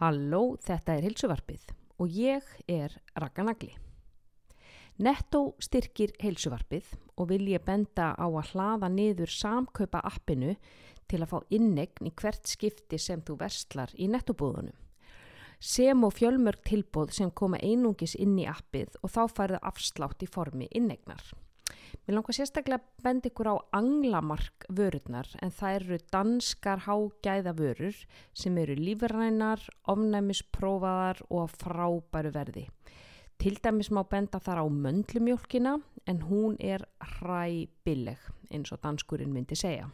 Halló, þetta er heilsuvarpið og ég er Raka Nagli. Netto styrkir heilsuvarpið og vil ég benda á að hlaða niður samkaupa appinu til að fá innegn í hvert skipti sem þú verslar í nettobúðunum. Sem og fjölmörg tilbúð sem koma einungis inn í appið og þá færðu afslátt í formi innegnar. Mér langar sérstaklega að benda ykkur á anglamark vörurnar en það eru danskar hágæða vörur sem eru lífrænar, ofnæmisprófaðar og frábæru verði. Til dæmis má benda þar á möndlumjólkina en hún er hræbilleg eins og danskurinn myndi segja.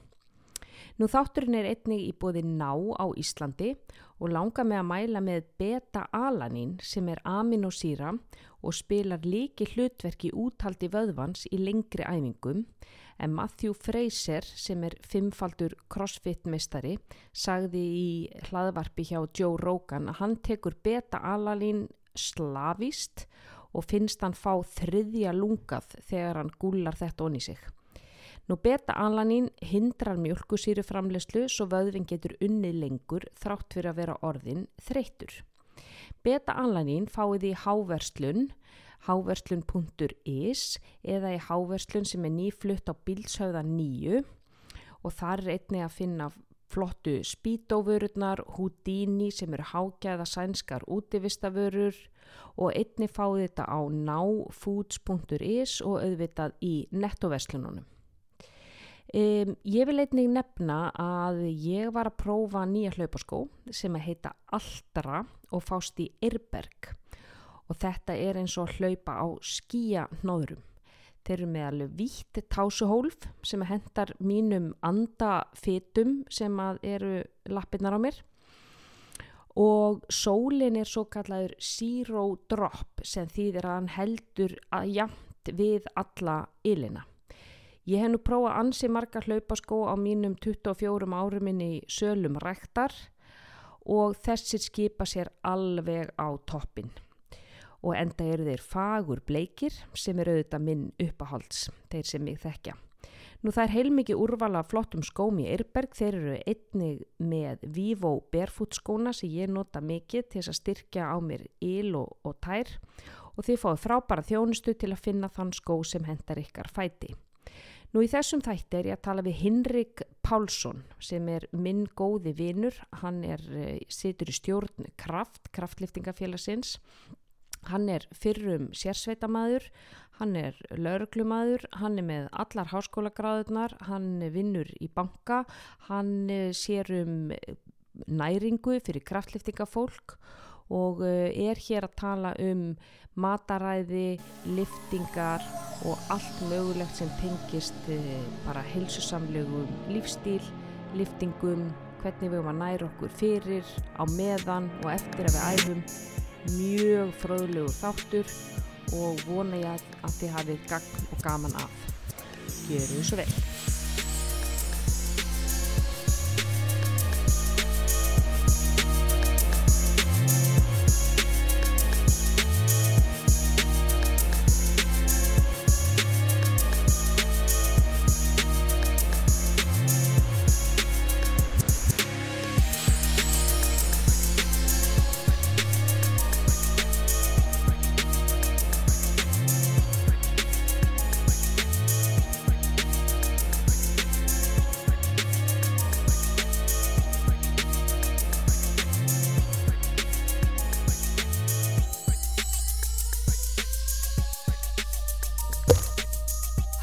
Nú þátturinn er einnig í bóði ná á Íslandi og langar með að mæla með beta-alanín sem er aminosýra og spilar líki hlutverki úthaldi vöðvans í lengri æfingum en Matthew Fraser sem er fimmfaldur crossfit mestari sagði í hlaðvarpi hjá Joe Rogan að hann tekur beta-alanín slavist og finnst hann fá þriðja lungað þegar hann gúlar þetta onni sig. Nú beta-alanín hindrar mjölkusýru framlegslu svo vöðvin getur unnið lengur þrátt fyrir að vera orðin þreytur. Beta-alanín fáið í háverslun, háverslun.is eða í háverslun sem er nýflutt á bílshauða nýju og þar er einnig að finna flottu spítóvörurnar, Houdini sem eru hágæða sænskar útivistavörur og einnig fáið þetta á náfoods.is og auðvitað í nettoverslununum. Um, ég vil einnig nefna að ég var að prófa nýja hlaupaskó sem að heita Altra og fást í Irberg og þetta er eins og hlaupa á skíanóðurum. Þeir eru með alveg vítt tásuhólf sem hendar mínum andafetum sem eru lappirnar á mér og sólin er svo kallaður zero drop sem þýðir að hann heldur að jamt við alla ylina. Ég hef nú prófað ansi marga hlaupaskó á mínum 24 árum í sölum ræktar og þessir skipa sér alveg á toppin. Og enda eru þeir fagur bleikir sem er auðvitað minn uppahalds, þeir sem ég þekkja. Nú það er heilmikið úrvala flottum skóm í Eirberg, þeir eru einnig með Vivo Barefoot skóna sem ég nota mikið til að styrkja á mér íl og, og tær og þið fáið frábæra þjónustu til að finna þann skó sem hendar ykkar fæti. Nú í þessum þætti er ég að tala við Hinrik Pálsson sem er minn góði vinur, hann er, eh, situr í stjórn kraft, kraftliftingafélagsins, hann er fyrrum sérsveitamæður, hann er lauruglumadur, hann er með allar háskólagráðunar, hann vinnur í banka, hann eh, sér um næringu fyrir kraftliftingafólk og eh, er hér að tala um mataræði, liftingar og allt mögulegt sem tengist eh, bara heilsusamlegum lífstíl, liftingum, hvernig við erum að næra okkur fyrir, á meðan og eftir að við æfum. Mjög fröðlegu þáttur og vona ég að þið hafið gagn og gaman af. Gjör þið svo vel.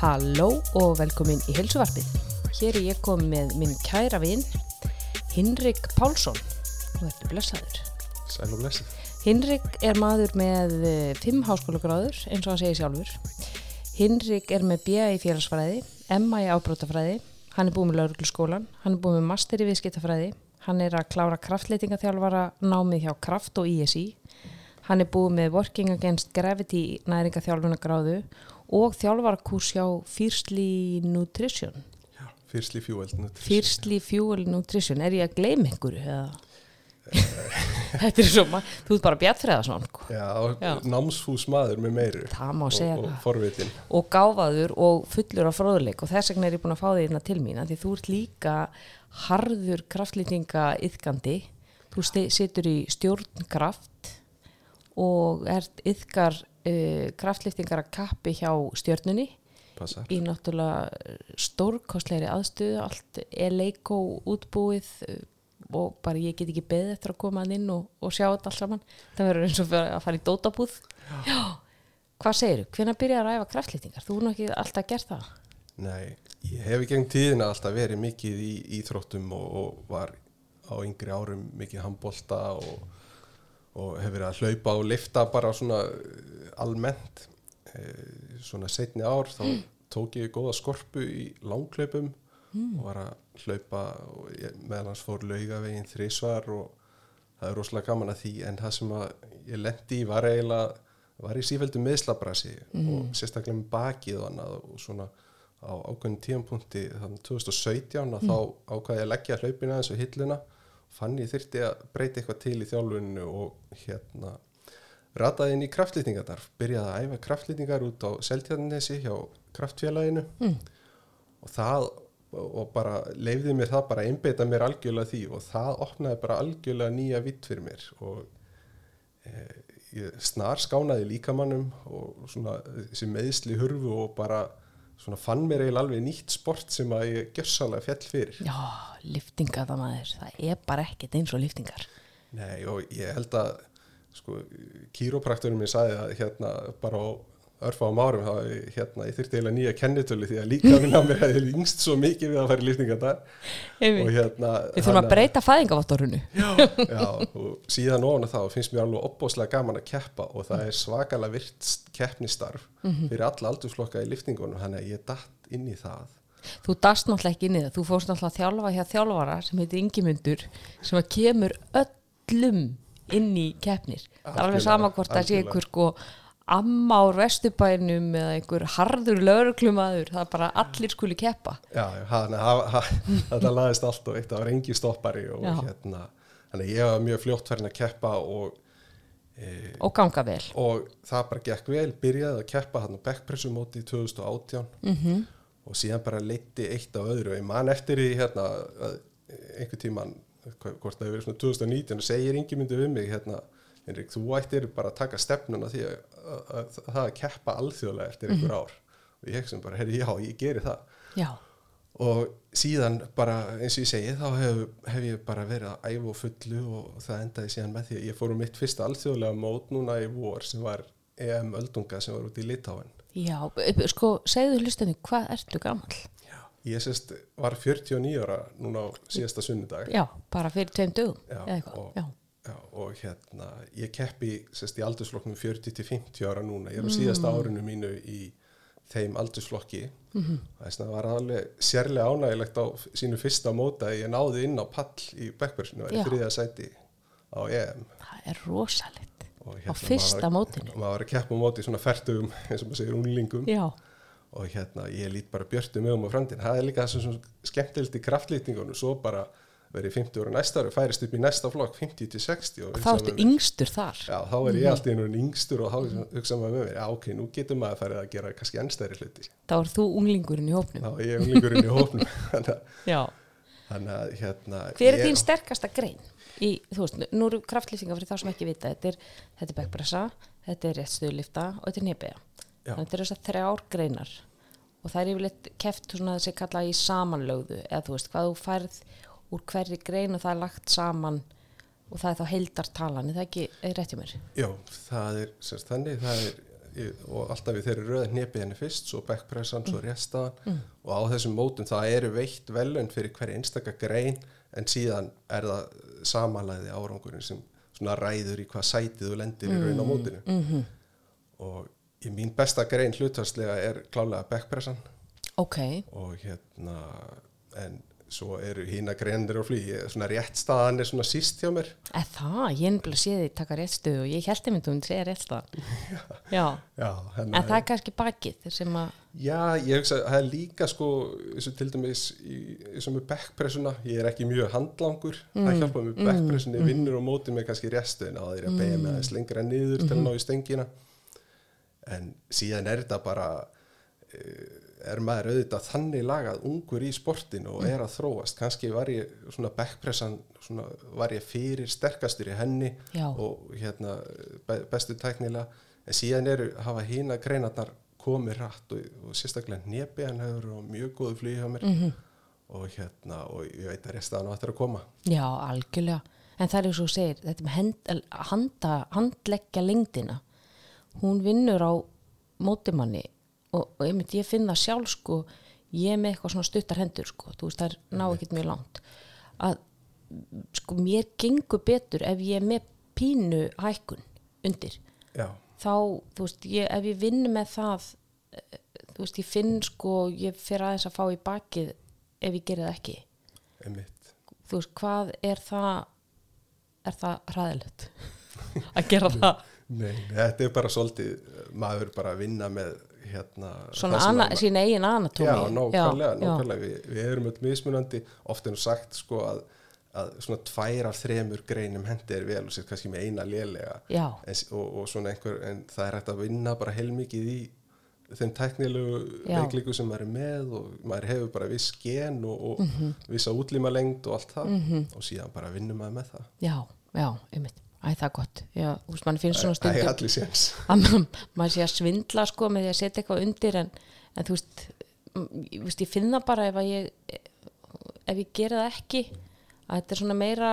Halló og velkomin í helsuvarpið. Hér er ég komið með minn kæra vinn Hinrik Pálsson. Þú ertu blessaður. Sæl og blessið. Hinrik er maður með eh, fimm háskólagráður eins og hann segir sjálfur. Hinrik er með BA í félagsfræði, MA í ábrótafræði, hann er búið með laurugluskólan, hann er búið með master í viðskiptafræði, hann er að klára kraftleitingaþjálfara námið hjá Kraft og ISI, hann er búið með Working Against Gravity næringaþjálfunagráðu og þjálfarkurs hjá Fiercely Nutrition. Já, Fiercely Fuel Nutrition Fiercely Fuel Nutrition, er ég að gleyma einhverju? Þetta er svo maður, þú ert bara bjartfræða svona. Já, Já. námsfús maður með meiri Það má segja og, og forvitin. Og gáfaður og fullur af fróðuleik og þess vegna er ég búin að fá því hérna til mín því þú ert líka harður kraftlýtinga yðgandi þú situr í stjórnkraft og ert yðkar uh, kraftliftingar að kappi hjá stjörnunni Passar. í náttúrulega stórkostleiri aðstöðu, allt er leikó útbúið uh, og bara ég get ekki beðið eftir að koma hann inn og, og sjá þetta allt saman. Það verður eins og að fara í dótabúð. Já. Hvað segirðu? Hvenær byrjar að æfa kraftlýtingar? Þú er nú ekki alltaf gert það. Nei, ég hef í gegn tíðina alltaf verið mikið í íþróttum og, og var á yngri árum mikið handbolta og, og hef verið að hlaupa og lifta bara svona eh, almennt eh, svona setni ár þá tók ég góða skorpu í langklaupum og var að hlaupa meðan hans fór laugavegin þrísvar og það er rosalega gaman að því en það sem að ég lendi í var eiginlega var í sífældu meðslabrasi og sérstaklega með bakið og annað og svona á ákveðin tíampunkti þannig 2017 að þá ákvaði ég að leggja hlaupina eins og hilluna fann ég þyrfti að breyta eitthvað til í þjálfuninu og hérna rataði inn í kraftlýtingarnar byrjaði að æfa kraftlýtingar út á Seltjarnesi hjá kraftfélaginu. Mm. og það og bara leifði mér það bara einbeita mér algjörlega því og það opnaði bara algjörlega nýja vitt fyrir mér. Og e, ég snar skánaði líkamannum og svona þessi meðsli hurfu og bara svona fann mér eiginlega alveg nýtt sport sem að ég gjörsalega fjall fyrir Já, liftinga það maður, það er bara ekkert eins og liftingar. Nei og ég held að sko kýróprakturinn minn sagði að hérna bara á örfáum árum þá hérna ég þyrfti eiginlega nýja kennitölu því að líka minn að mér hefði yngst svo mikið við að fara í lýftinga þar og hérna Við þurfum að breyta fæðingaváttorunu. Já, og síðan ofan að það finnst mér alveg opbóðslega gaman að keppa og það er svakalega virt keppnistarf fyrir alla aldursflokka í liftingunum þannig að ég datt inn í það. Þú dast náttúrulega ekki inn í það, þú fórst náttúrulega að þjálfa hjá þjálfara sem heitir Ingimundur sem að kemur öllum inn í keppnir. Það er alveg sama hvort það sé einhver sko amma á vestubænum eða einhver harður lauruklumaður, það er bara allir skuli keppa. Já, hann, hann, hann, þetta laðist allt og eitt, það var engi stoppari og Já. hérna, þannig ég var mjög fljótt farin að keppa og, e, Og ganga vel. og það bara gekk vel, byrjaði að keppa hann á backpressumóti 2018 Mm og síðan bara leiti eitt á öðru og ég man eftir því hérna einhver tíman, hvort það hefur verið svona 2019 og segir yngi myndi við mig hérna, Henrik, þú ættir bara að taka stefnuna því að, að, að, að það að keppa alþjóðlega eftir einhver ár. Og ég sem bara, herri, já, ég geri það. Já, og síðan bara eins og ég segi þá hef, hef ég bara verið að æfa á fullu og það endaði síðan með því að ég fór um mitt fyrsta alþjóðlega mót núna í vor sem var EM Öldunga sem var út í Litáin já, sko, segðu hlustinu, hvað ertu gamall? ég sérst var 49 ára núna á síðasta sunnudag. Já, bara fyrir tveim dögum, Já, eða eitthvað. og- Já, Já, og hérna ég keppi sérst í aldursflokknum 40 til 50 ára núna. Ég er á síðasta árinu mínu í þeim aldursflokki. Þess að það var alveg sérlega ánægilegt á sínu fyrsta móta ég náði inn á pall í backbursinu og er þriðja sæti á EM. Það er rosalegt. og Á fyrsta maður, mótinu? maður var að keppa móti svona færtugum eins og maður segir unglingum. Já, og hérna ég lít bara björtu með um á framtíðin það er líka það svona skemmtilegt í kraftlýtingunum svo bara verið 50 ára næsta ári færist upp í næsta flokk 50 til 60 og og þá ertu yngstur þar. Já, þá er ég alltaf einhvern yngstur og þá hugsa maður með mér, já ok, nú getur maður að fara að gera kannski ennstæri hluti. Þá er þú unglingurinn í hópnum. Þá er ég unglingurinn í hófnum. Þannig að- að hérna... Hver er þín sterkasta grein? Í, þú veist, nú eru kraftlýsingar fyrir þá sem ekki vita, þetta er, þetta er backpressa, þetta er réttstöðulifta og þetta er nýbeja. Já. Þetta eru þessar þrjár greinar og það er yfirleitt keft þessi kalla í samanlögðu eða þú veist, hvað þú færð úr hverri grein og það er lagt saman og það er þá heildartalan, er það ekki er rétt hjá mér? Já, það er semst þannig, það er og alltaf við þeirri röða hnepið henni fyrst svo backpressan, svo réttstaðan og á þessum mótum það eru veitt velun fyrir hverja einstaka grein en síðan er það samanlæði árangurinn sem svona ræður í hvað sætið þú lendir í raun á mótinu. -hmm. og í mín besta grein hlutvarslega er klálega backpressan. Ok, og hérna en svo eru hína greinir og flý svona réttstaðan er svona síst hjá mér. Eða það, ég er nefnilega séð því taka réttstöðu og ég held einmitt um að segja réttstað. Já, Já, en það er kannski bakið sem að, Já, ég hugsa að það er líka sko, eins og til dæmis í, eins og með backpressuna, ég er ekki mjög handlangur. Að hjálpa með backpressunni mm, vinnur og móti með kannski restin á þeirra mm. beigja með aðeins lengra niður til að ná í stengina en síðan er þetta bara er maður auðvitað þannig lagað ungur í sportinu og er að þróast kannski var ég svona backpressan svona var ég fyrir sterkastur í henni Já. og hérna be bestu tæknilega en síðan eru hafa hína greinarnar komið rætt og, og sérstaklega nebi hann hefur á mjög góðu flugi hjá mér -hmm. og hérna og ég veit að restaðan á eftir að koma Já, algjörlega. En það er eins og segir, þetta með hend, handa, handleggja lengdina, hún vinnur á mótimanni og, og einmitt ég finn það sjálf sko, ég er með eitthvað svona stuttar hendur sko, þú veist það er ná ekkert mjög langt, að sko mér gengur betur ef ég er með pínu hækkun undir, Já, þá, þú veist, ég, ef ég vinn með það, eh, þú veist, ég finn sko, ég fer aðeins að fá í bakið ef ég gerir það ekki. Einmitt. Þú veist, hvað er það er það hræðilegt að gera það? Nei, þetta er bara svolítið maður bara að vinna með hérna svona að- sín eigin anatómi Já, nákvæmlega, nákvæmlega. Við, við erum öll mismunandi, oft er nú sagt sko að, að svona tvær af þremur greinum hendi er vel og sér kannski með eina lélega. En, og, og svona einhver, en það er hægt að vinna bara heilmikið í þeim tæknilegu Já. veiklingu sem maður er með og maður hefur bara viss gen og, og Mhm. vissa útlíma lengt og allt það og síðan bara vinnum maður með það. Já, já, einmitt Æ, það er gott, já, þú veist, mann finnst svona Það stundum allir séns. Að ma- maður sé að svindla sko með því að setja eitthvað undir en, en þú veist, ég, ég finna bara ef ég ef ég gera það ekki að þetta er svona meira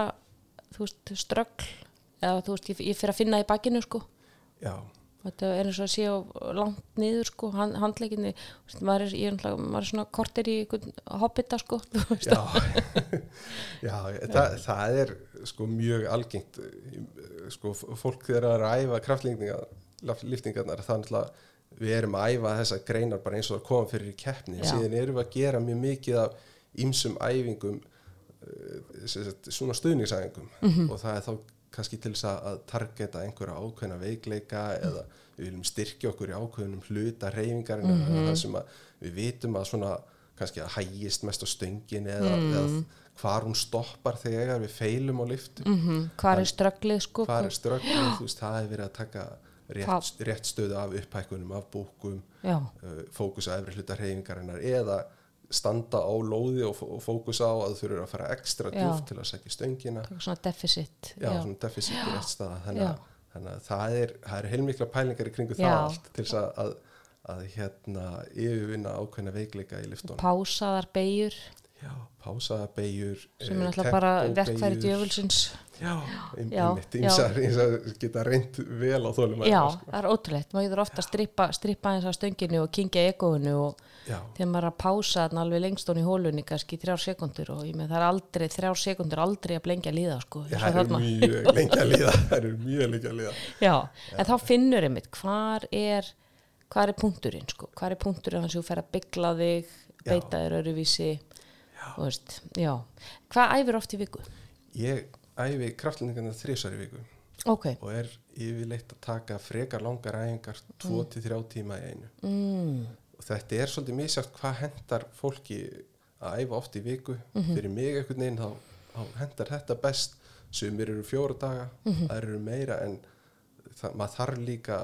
þú veist, ströggl eða þú veist, ég, ég fyrir að finna í bakinu sko. Já, þetta er eins og að sé á langt niður sko, hand, handleikinni maður er, maður er svona kortir í hobbita sko já, já það, það er sko mjög algengt sko fólk þegar er að æfa kraftliftingarnar þannig að við erum að æfa þessa greinar bara eins og það koma fyrir í keppni. Síðan erum við að gera mjög mikið af ýmsum æfingum eh, svona stuðningsæfingum. Mhm. og það er þá kannski til þess að- að targeta einhverja ákveðna veikleika eða við viljum styrkja okkur í ákveðnum hluta reyfingarinn mm Mhm. það sem að við vitum að svona kannski að hægist mest á stöngin eða, Mhm. eða hvar hún stoppar þegar við feilum á liftu mm hvað er strögglið sko? hvar er strögglega, þú veist, það er verið að taka rétt, rétt stöðu af upphækkunum af búkum, já, uh, fókus á efri hluta reyfingarinnar eða standa á lóði og, fó- og fókus á að þú eru að fara ekstra Já. djúft til að segja stöngina svona deficit já, svona deficit þannig Já. að, þannig að það er, það er heilmikla pælingar í kringu Já. það allt til að, að, að hérna yfirvinna ákveðna veikleika í liftunum pásaðar beigur já, pásaða beigur sem er náttúrulega bara verkfæri djöfulsins. Já, einmitt, ýmsar ýmsar geta reynd vel á þólum já, það er ótrúlegt. Maður getur ofta að strippa, strippa eins á stönginu og kingja egoinu og já, þegar maður er að pása alveg lengst hún í hólunni kannski þrjár sekundur og ég með það er aldrei þrjár sekundur aldrei að blengja líða sko, Já, eins og það þarna. mjög lengi að líða það eru mjög lengi að líða. Já, en þá finnur einmitt hvar er, hvar er punkturinn sko, hvar er punkturinn að þú fer að byggla þig, beita þér öruvísi veist, hvað æfir oft í viku? ég æfi kraftlendingarna þrísar í viku. Ok, og er yfirleitt að taka frekar langar æfingar 2-3 tíma í einu. Mm, og þetta er svolítið misjátt hvað hendar fólki að æfa oft í viku. Mhm. fyrir mig einhvern veginn þá, þá hendar þetta best. Sumir eru fjóra daga, Mhm. það eru meira en það, maður þarf líka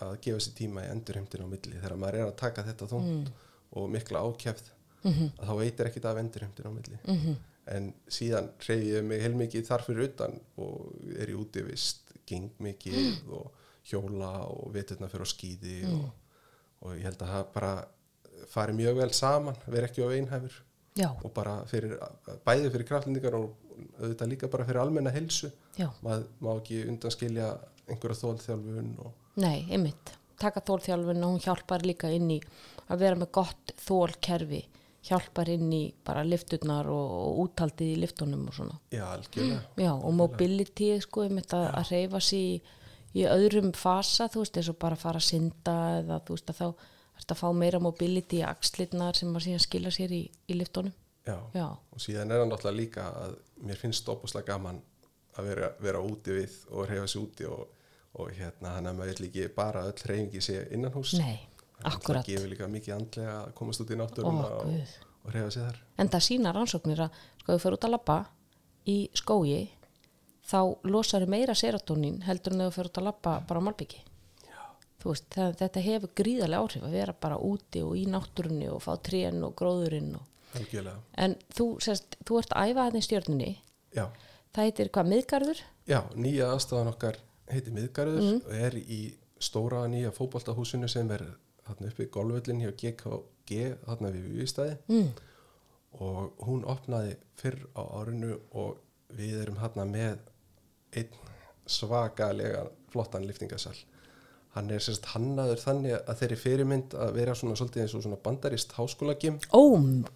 að gefa sér tíma í endurheimtin á milli þegar maður er að taka þetta þungt Mm. og mikla ákjæfð Mhm. að þá veitir ekkit af endurheimtin á milli. En síðan reyði ég mig heilmikið þar fyrir utan og er í útivist geng mikið og hjóla og veturna fyrir á skýði Mm. og, og ég held að það bara fari mjög vel saman, vera ekki á einhæfur. Já, og bara fyrir, bæði fyrir kraftlendingar og auðvitað líka bara fyrir almenna helsu maður má ekki undanskilja einhverja þólþjálfun og nei, einmitt. Taka þólþjálfun og hún hjálpar líka inn í að vera með gott þólkerfi hjálpar inn í bara lifturnar og, og úthaldið í liftunum og svona. Já, algjörlega. Já, og mobility, sko, einmitt að, að reyfa sér í, í öðrum fasa, þú veist, eins og bara fara að synda eða þú veist að þá ertu að fá meira mobility í axlirnar sem að síðan skila sér í, í liftunum. já. Já, og síðan er það náttúrulega líka að mér finnst opuslega gaman að vera, vera úti við og reyfa sér úti og, og hérna hann að maður ekki bara öll reyfingi sé innan hús nei, akkurat. það gefur líka mikið andlega að komast út í Ó, náttúruna og, og reyfa sér þar En það sína rannsóknir að, sko, þú fyrir út að labba í skógi, þá losaru meira serotonín heldur en þú fyrir út að labba bara á malbyggi. Veist, það, þetta hefur gríðarlega áhrif að vera bara úti og í náttúrunni og fá trén og gróðurinn og, en þú, sérst, þú ert að æfa þannig stjörnunni já, það heitir hvað, miðgarður? já, nýja aðstæðan okkar heiti Miðgarður Mm. og er í stóra nýja fótboltahúsinu sem er þarna uppi golvöllin hjá GKG þarna við Vístæði Mm. og hún opnaði fyrr á árinu og við erum hérna með einn svakalega flottan liftingasal hann er sérst hannaður þannig að þeirri fyrirmynd að vera svona svolítið eins og svona bandarist háskólagim Ó,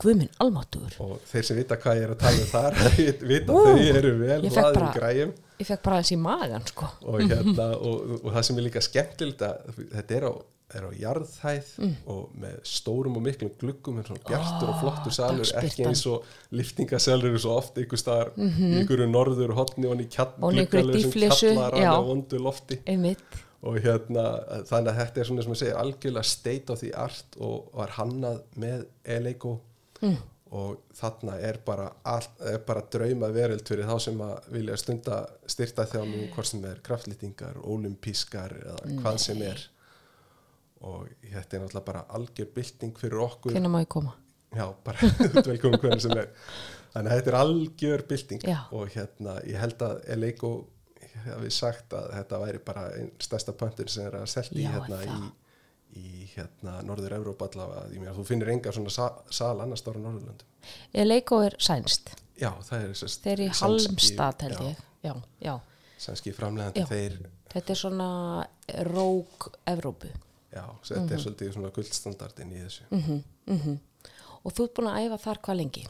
guðminn, almáttugur. Og þeir sem vita hvað ég er að tala um þar vita að þau eru vel bara- græjum. ég fekk bara þessi í magan, sko. Og, hérna, og, og það sem er líka skemmtilegt að þetta er á, er á jarðhæð og með stórum og miklum gluggum en svona bjartur og flottur salur ekki Mm. eins og liftingasalur eru svo oft einhver staðar í einhverju norður hotni og í kjall, Og í einhverju gluggalausum dýflissu, kjallara já. með vondu lofti. Einmitt, og hérna þannig að þetta er svona sem að segja algjörlega state of the art og var hannað með Eleiko Mm. og þarna er bara, all, er bara drauma veröld fyrir þá sem að vilja stunda styrta þjálfum hvort sem er kraftlýtingar, olimpískar eða hvað sem er og þetta er náttúrulega bara algjör bylting fyrir okkur. Hvernig má ég koma? já, bara velkomum hvernig sem er. Þannig að þetta er algjör bylting. Já. og hérna, ég held að Eleiko hafi sagt að þetta væri bara einn stærsta pöntur sem er að selja Já, hérna í, í hérna Norður Evrópa allavega, ég meina þú finnir enga svona sa sal annars stóra Norðurlöndum. Ég leiko er sænst, já, það er sérst þeir eru í Halmstad held ég, já, já. Sænski framlegandi þeir þetta er svona rók Evrópu já, þetta Mhm. er svolítið svona guldstandardin í þessu og þú ert búin að æfa þar hvað lengi?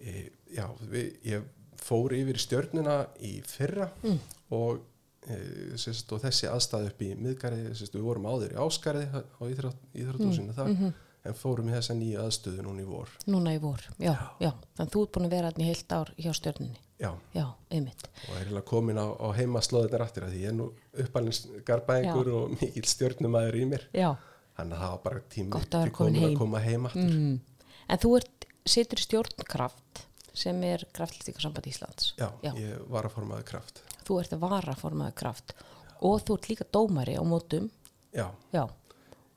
e, já, við, ég fór yfir í stjörnuna í fyrra Mm. og, e, sérst, og þessi aðstæð upp í miðgarði, sérst, við vorum áður í áskarði á íþrótt, íþróttúsinu þar Mhm. En fórum í þessa nýju aðstöðu núna í vor. Núna í vor, já, já, þannig þú ert búin að vera í heilt ár hjá stjörnunni, já, já, einmitt. Og er eiginlega komin á, á heimaslóðunar aftur að því ég er nú uppalins garbaðingur og mikill stjörnumæður í mér. Já, þannig að það var bara að vera til komin heim. að koma heim aftur. Mm. en þú ert, situr í stjórnkraft sem er kraftlýtingarsamband Íslands. Já, Já. ég var að formaði kraft. Þú ert að vara formaður kraft. Og þú ert líka dómari á mótum. Já, já,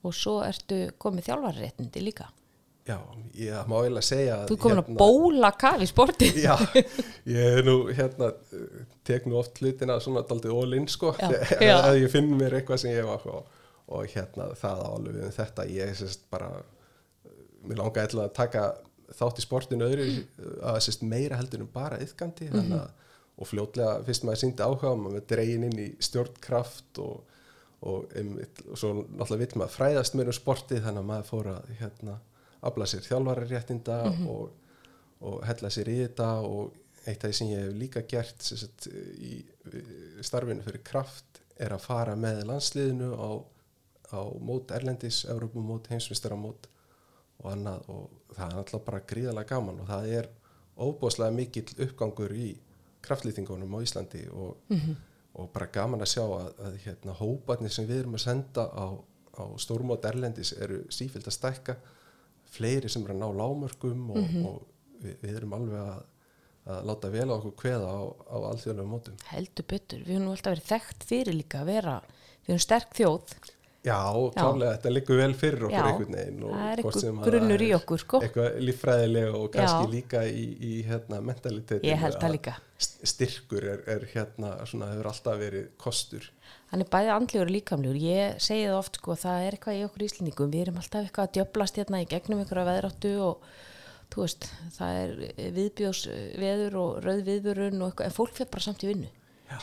og svo ertu komið þjálfarréttindi líka? Já, ég má eiginlega segja þú ert komin hérna- að bóla kaf í sporti. Já, ég er nú hérna, eh, tek nú oft hlutina svona daldið all-in sko, þegar ég finn mér eitthvað sem ég var og, og hérna það á alveg við um þetta, ég sérst bara, eh, mér langaði til að taka þátt í sportinu öðru að sérst meira heldur en bara Mhm. þannig að og fljótlega fyrst maður síndi áhuga maður dregin inn í stjórnkraft og, og, einmitt, og svo náttúrulega vill maður fræðast mér um sportið þannig að maður fór að hérna, afla sér þjálfararéttinda Mhm. og, og hella sér í þetta og eitt af því sem ég hef líka gert sagt, í starfinu fyrir kraft er að fara með landsliðinu á, á mót Erlendis, Evrópumót, heimsvistaramót og annað og það er alltaf bara gríðalega gaman og það er óbúslega mikill uppgangur í kraftlýtingunum á Íslandi og, og bara gaman að sjá að, að hérna, hóparnir sem við erum að senda á, á stórmót Erlendis eru sífilt að stækka. Fleiri sem er að ná lámörkum og, og við, við erum alveg að, að láta vel á okkur kveða á, á alþjóðlega mótum. heldur betur, við höfum alltaf verið þekkt fyrir líka að vera, við höfum sterk þjóð Já, klálega, þetta liggur vel fyrir okkur Já, einhvern veginn. og það er hvort einhver sem að grunnur í okkur, sko. Eitthvað líffræðilega og kannski Já. líka í, í hérna, mentaliteti. Styrkur er, er hérna, svona, hefur alltaf verið kostur. hann er bæði andlegur og líkamlegur ég segi það oft sko, það er eitthvað í okkur íslendingum við erum alltaf eitthvað að djöblast hérna í gegnum einhverja veðráttu og þú veist, það er viðbjós veður og rauð viðvörun og eitthvað, en fólk fer bara samt í vinnu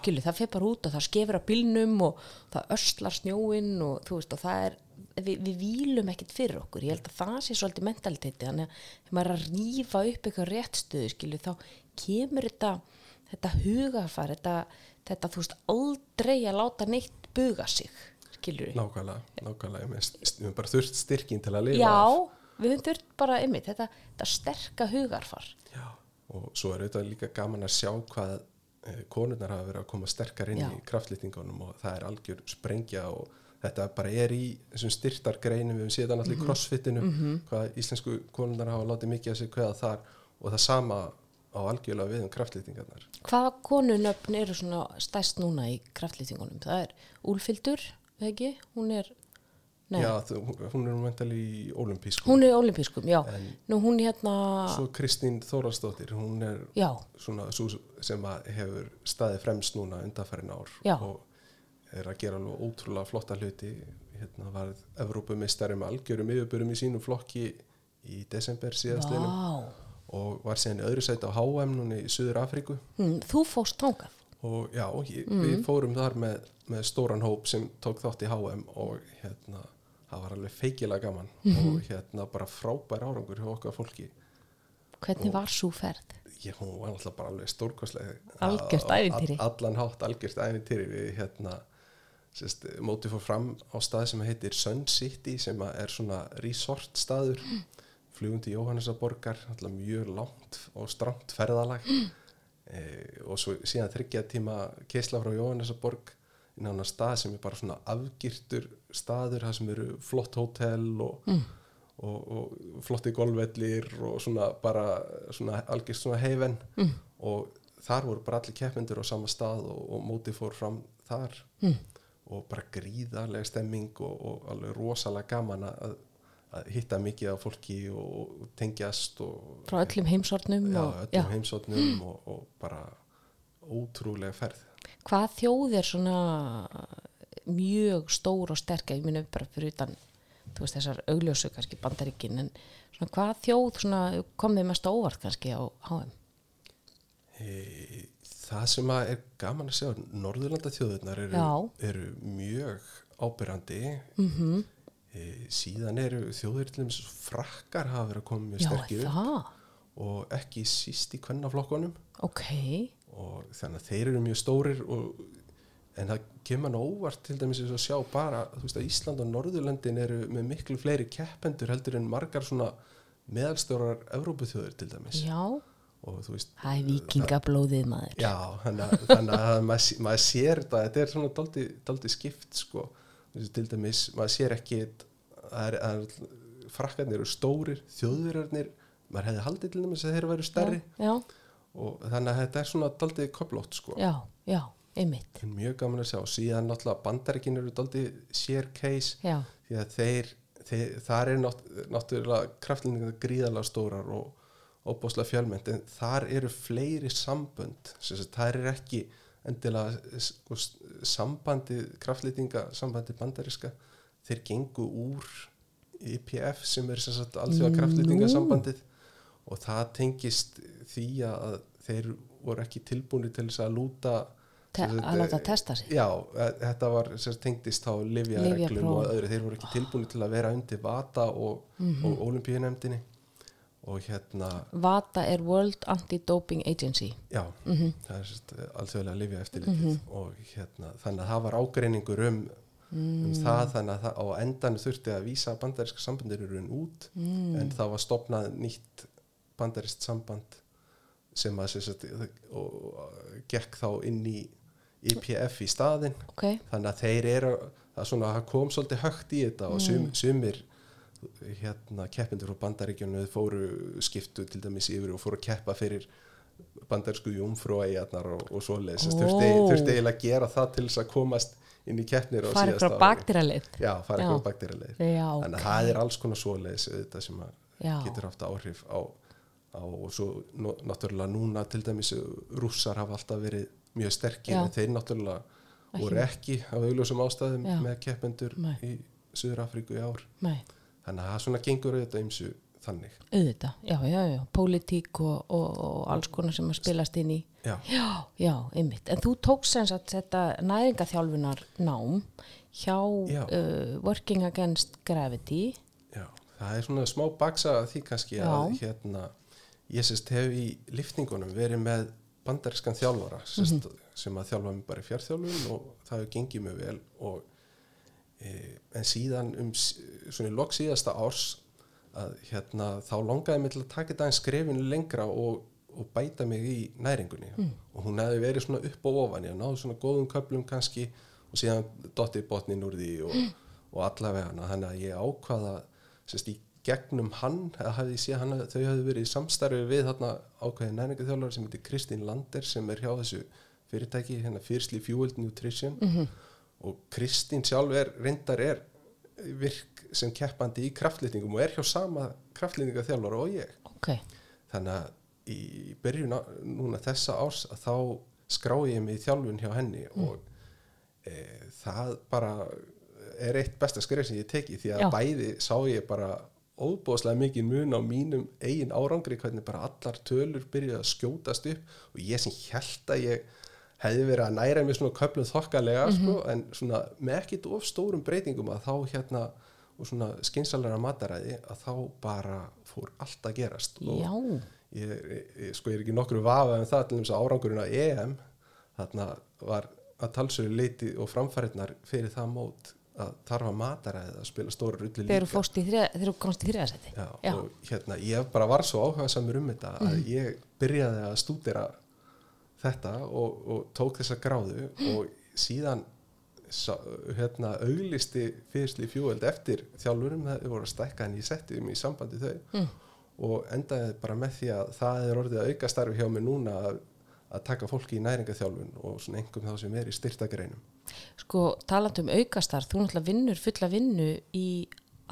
skilu, það fer bara út og það skefur að bílnum og það öslar snjóinn og þú veist, og það er við, við vílum ekkit fyrir okkur, ég held að það sé svolítið mentaliteti, þannig að þegar maður er að rífa upp eitthvað réttstöðu, skilu, þá kemur þetta, þetta hugafar, þetta, þetta, þú veist, aldrei að láta neitt buga sig, skilur við. Nákvæmlega, nákvæmlega. Við höfum bara þurft styrkin til að lifa Já, af. við höfum þurft bara ymmið, þetta, þetta sterka hugarfar. Já. Og svo er auðvitað líka gaman að sjá hvað konurnar hafa verið að koma sterkar inn Já. í kraftlýtingunum og það er algjör sprengja og þetta bara er í þessum styrtar greinum, við séð það náttúrulega í crossfitinu, hvað íslensku konurnar hafa látið mikið að sig kveða þar og það sama á algjörlega við um kraftlýtingarnar. Hvaða konunöfn eru svona stæst núna í kraftlýtingunum? Það er Úlfildur, ekki? Hún er Nei, já, þú, hún er mentali í olimpísku hún er olimpískum, já. en Nú hún hérna, svo Kristín Þórastóttir hún er já, svona svo sem hefur staðið fremst núna undanfærin ár Já. og er að gera alveg ótrúlega flotta hluti hérna varð Evrópumistari með algjörum yfirbörum í sínum flokki í desember síðastlinum vá. og var síðan í öðru sæti á HM núna í Suður Afríku Hm, þú fórst þangað. og já, ég, Mm. við fórum þar með, með stóran hóp sem tók þátt í HM og hérna, það var alveg feikilega gaman Mhm. og hérna bara frábær árangur hjá okkar fólki. Hvernig var svo ferð? ég, hún var alltaf bara alveg stórkostlega Algjört all- allan hátt algjört ævintýri. Við hérna sérst, mótið fór fram á stað sem heitir Sun City sem að er svona resort staður flugundi Jóhannesaborgar alltaf mjög langt og stramt ferðalag. E, og svo síðan þryggja tíma keisla frá Jóhannesaborg inn á hana stað sem er bara svona afgirtur staður það sem eru flott hótel og, og, og flotti golfvellir og svona bara svona algjört svona heifen Mm. og þar voru bara allir keppindur á sama stað og, og mótið fór fram þar. Mm. og bara gríðarlega stemming og, og alveg rosalega gaman að, að hitta mikið af fólki og, tengjast og Frá öllum heimsornum já, og, öllum heimsóknum og, og bara ótrúlega ferð. Hvað þjóð er svona mjög stór og sterk, ég minna bara fyrir utan, veist þessar augljósu kannski bandaríkin, en svona hvað þjóð svona kom þið mest á óvart kannski á HM? e, það sem að er gaman að segja Norðurlanda þjóðurnar eru, eru mjög ábyrrandi Mm -hmm. e, síðan eru þjóður til þess frakkar hafa verið að koma mjög sterkir upp og ekki síst í kvennaflokkunum. Ok, og þannig að þeir eru mjög stórir og, en það kemur hann óvart til dæmis og sjá bara veist að Ísland og Norðurlöndin eru með miklu fleiri keppendur heldur en margar svona meðalstórar Evrópuþjóður til dæmis. Já, og veist það er vikingablóðið maður. já, þannig að, að maður, maður sér þetta, þetta er svona daldi, daldi skipt sko, þessi til dæmis maður sér ekki að, er, að frakkarnir eru stórir þjóðverjarnir, maður hefði haldið til dæmis að þeir væru stærri. Já, og þannig að þetta er svona daldið koplótt sko. Já, já, einmitt, mjög gaman að sjá, síðan náttúrulega bandarækin eru daldið sér case já, því að þeir, þeir þar er nátt, náttúrulega kraftlendingar gríðalega stórar og óbúslega fjölmynd en þar eru fleiri sambönd það er ekki endilega sko, sambandi kraftlendinga, sambandi bandariska þeir gengu úr IPF sem er sem sagt alþjóða kraftlendingasambandið og það tengist því að þeir voru ekki tilbúinu til þess að lúta Te sem sagt, að láta testa sig. Já, e- þetta var sagt, tengdist á livjareglum og öðru, þeir voru ekki tilbúinu til að vera undir VATA og, mm Mhm. og olimpíunemdini og hérna, VATA er World Anti-Doping Agency. já Mm það er sérst, alþjóðlega livja eftirlitið og hérna, þannig að það var ágreiningur um, um það þannig að það, á endan þurfti að vísa að bandaríska enn út. En það var stopnað nýtt bandarískt samband sem að sérst, gekk þá inn í IPF í staðinn. Ok, þannig að þeir eru er svona, kom svolítið högt í þetta og sum, sumir hérna keppindur frá bandaríkjunu fóru skiptu til dæmis yfir og fóru að keppa fyrir bandarísku júmfrúæjarnar og, og svoleiðis. Oh. þurfti, þurfti eiginlega að gera það til þess að komast inn í keppnir síðasta frá ári. fara Já. ekki á bakdýraleið Já, þannig að það er alls konar svoleiðis þetta sem að getur haft áhrif á, á og svo náttúrulega núna til dæmis rússar hafa alltaf verið mjög sterkir en þeir náttúrulega voru ekki af augljósum ástæðum Já. með keppendur Nei. í Suður Afríku í ár Nei, þannig að það svona gengur auðvitað ymsu þannig auðvitað, já, já, já, pólitík og, og, og alls konar sem að spilast inn í. já, Já, já, einmitt. En þú tókst sem sagt þetta næringaþjálfunar nám hjá Já. uh, Working Against Gravity. já, það er svona smá baksa því kannski Já. að hérna ég sérst hef í liftingunum verið með bandarískan þjálfara sérst, Mhm. sem að þjálfa mig bara í fjárþjálfun og það hefur gengið mjög vel og e, en síðan um svona í lok síðasta árs að hérna þá langaði mig til að taka þetta en skrefinu lengra og, og bæta mig í næringunni Mm. og hún hefði verið svona upp og ofan ég náðu svona góðum köplum kannski og síðan dottið botnin úr því og, Mm. og allavega þannig að ég ákvaða sérst í gegnum hann hann þau hafði verið í samstarfi við þarna ákveðin næringaþjálfur sem heitir Kristín Lander sem er hjá þessu fyrirtæki hérna Fyrstli Fueled Nutrition Mhm. og Kristín sjálf er reyndar er virk sem keppandi í kraftlýtingum og er hjá sama kraftlýtingaþjálfara og ég ok, þannig að í byrjun núna þessa árs að þá skrái ég mig í þjálfun hjá henni og e, það bara er eitt besta skrif sem ég teki því að Já. bæði sá ég bara óbúðslega mikið mun á mínum eigin árangri hvernig bara allar tölur byrjuði að skjótast upp og ég sem held að ég hefði verið að næra mig svona köflum þokkalega sko, en svona með ekkit of stórum breytingum að þá hérna og svona skynsalega mataræði að þá bara fór allt að gerast. Og ég, ég, sko ég er ekki nokkru vafa en það til þess að árangurinn á EM þarna var að talsöru leiti og framfæriðnar fyrir það mót að þarfa mataræði að spila stóra rulli þegar þú þriða, þegar þú komst í Já. og hérna, ég bara var svo áhuga samur um þetta að ég byrjaði að stúdera þetta og, og tók þessa gráðu og síðan hérna, auglisti fyrirstli fjúöld eftir þjálfurum það voru að stækka en ég setti um í sambandi þau Mm. og endaði bara með því að það er orðið að auka starfi hjá mig núna að, að taka fólki í næringaþjálfun og svona einhverjum þá sem er í styrtagreinum Sko, talandi um aukastar, þú náttúrulega vinnur fulla vinnu í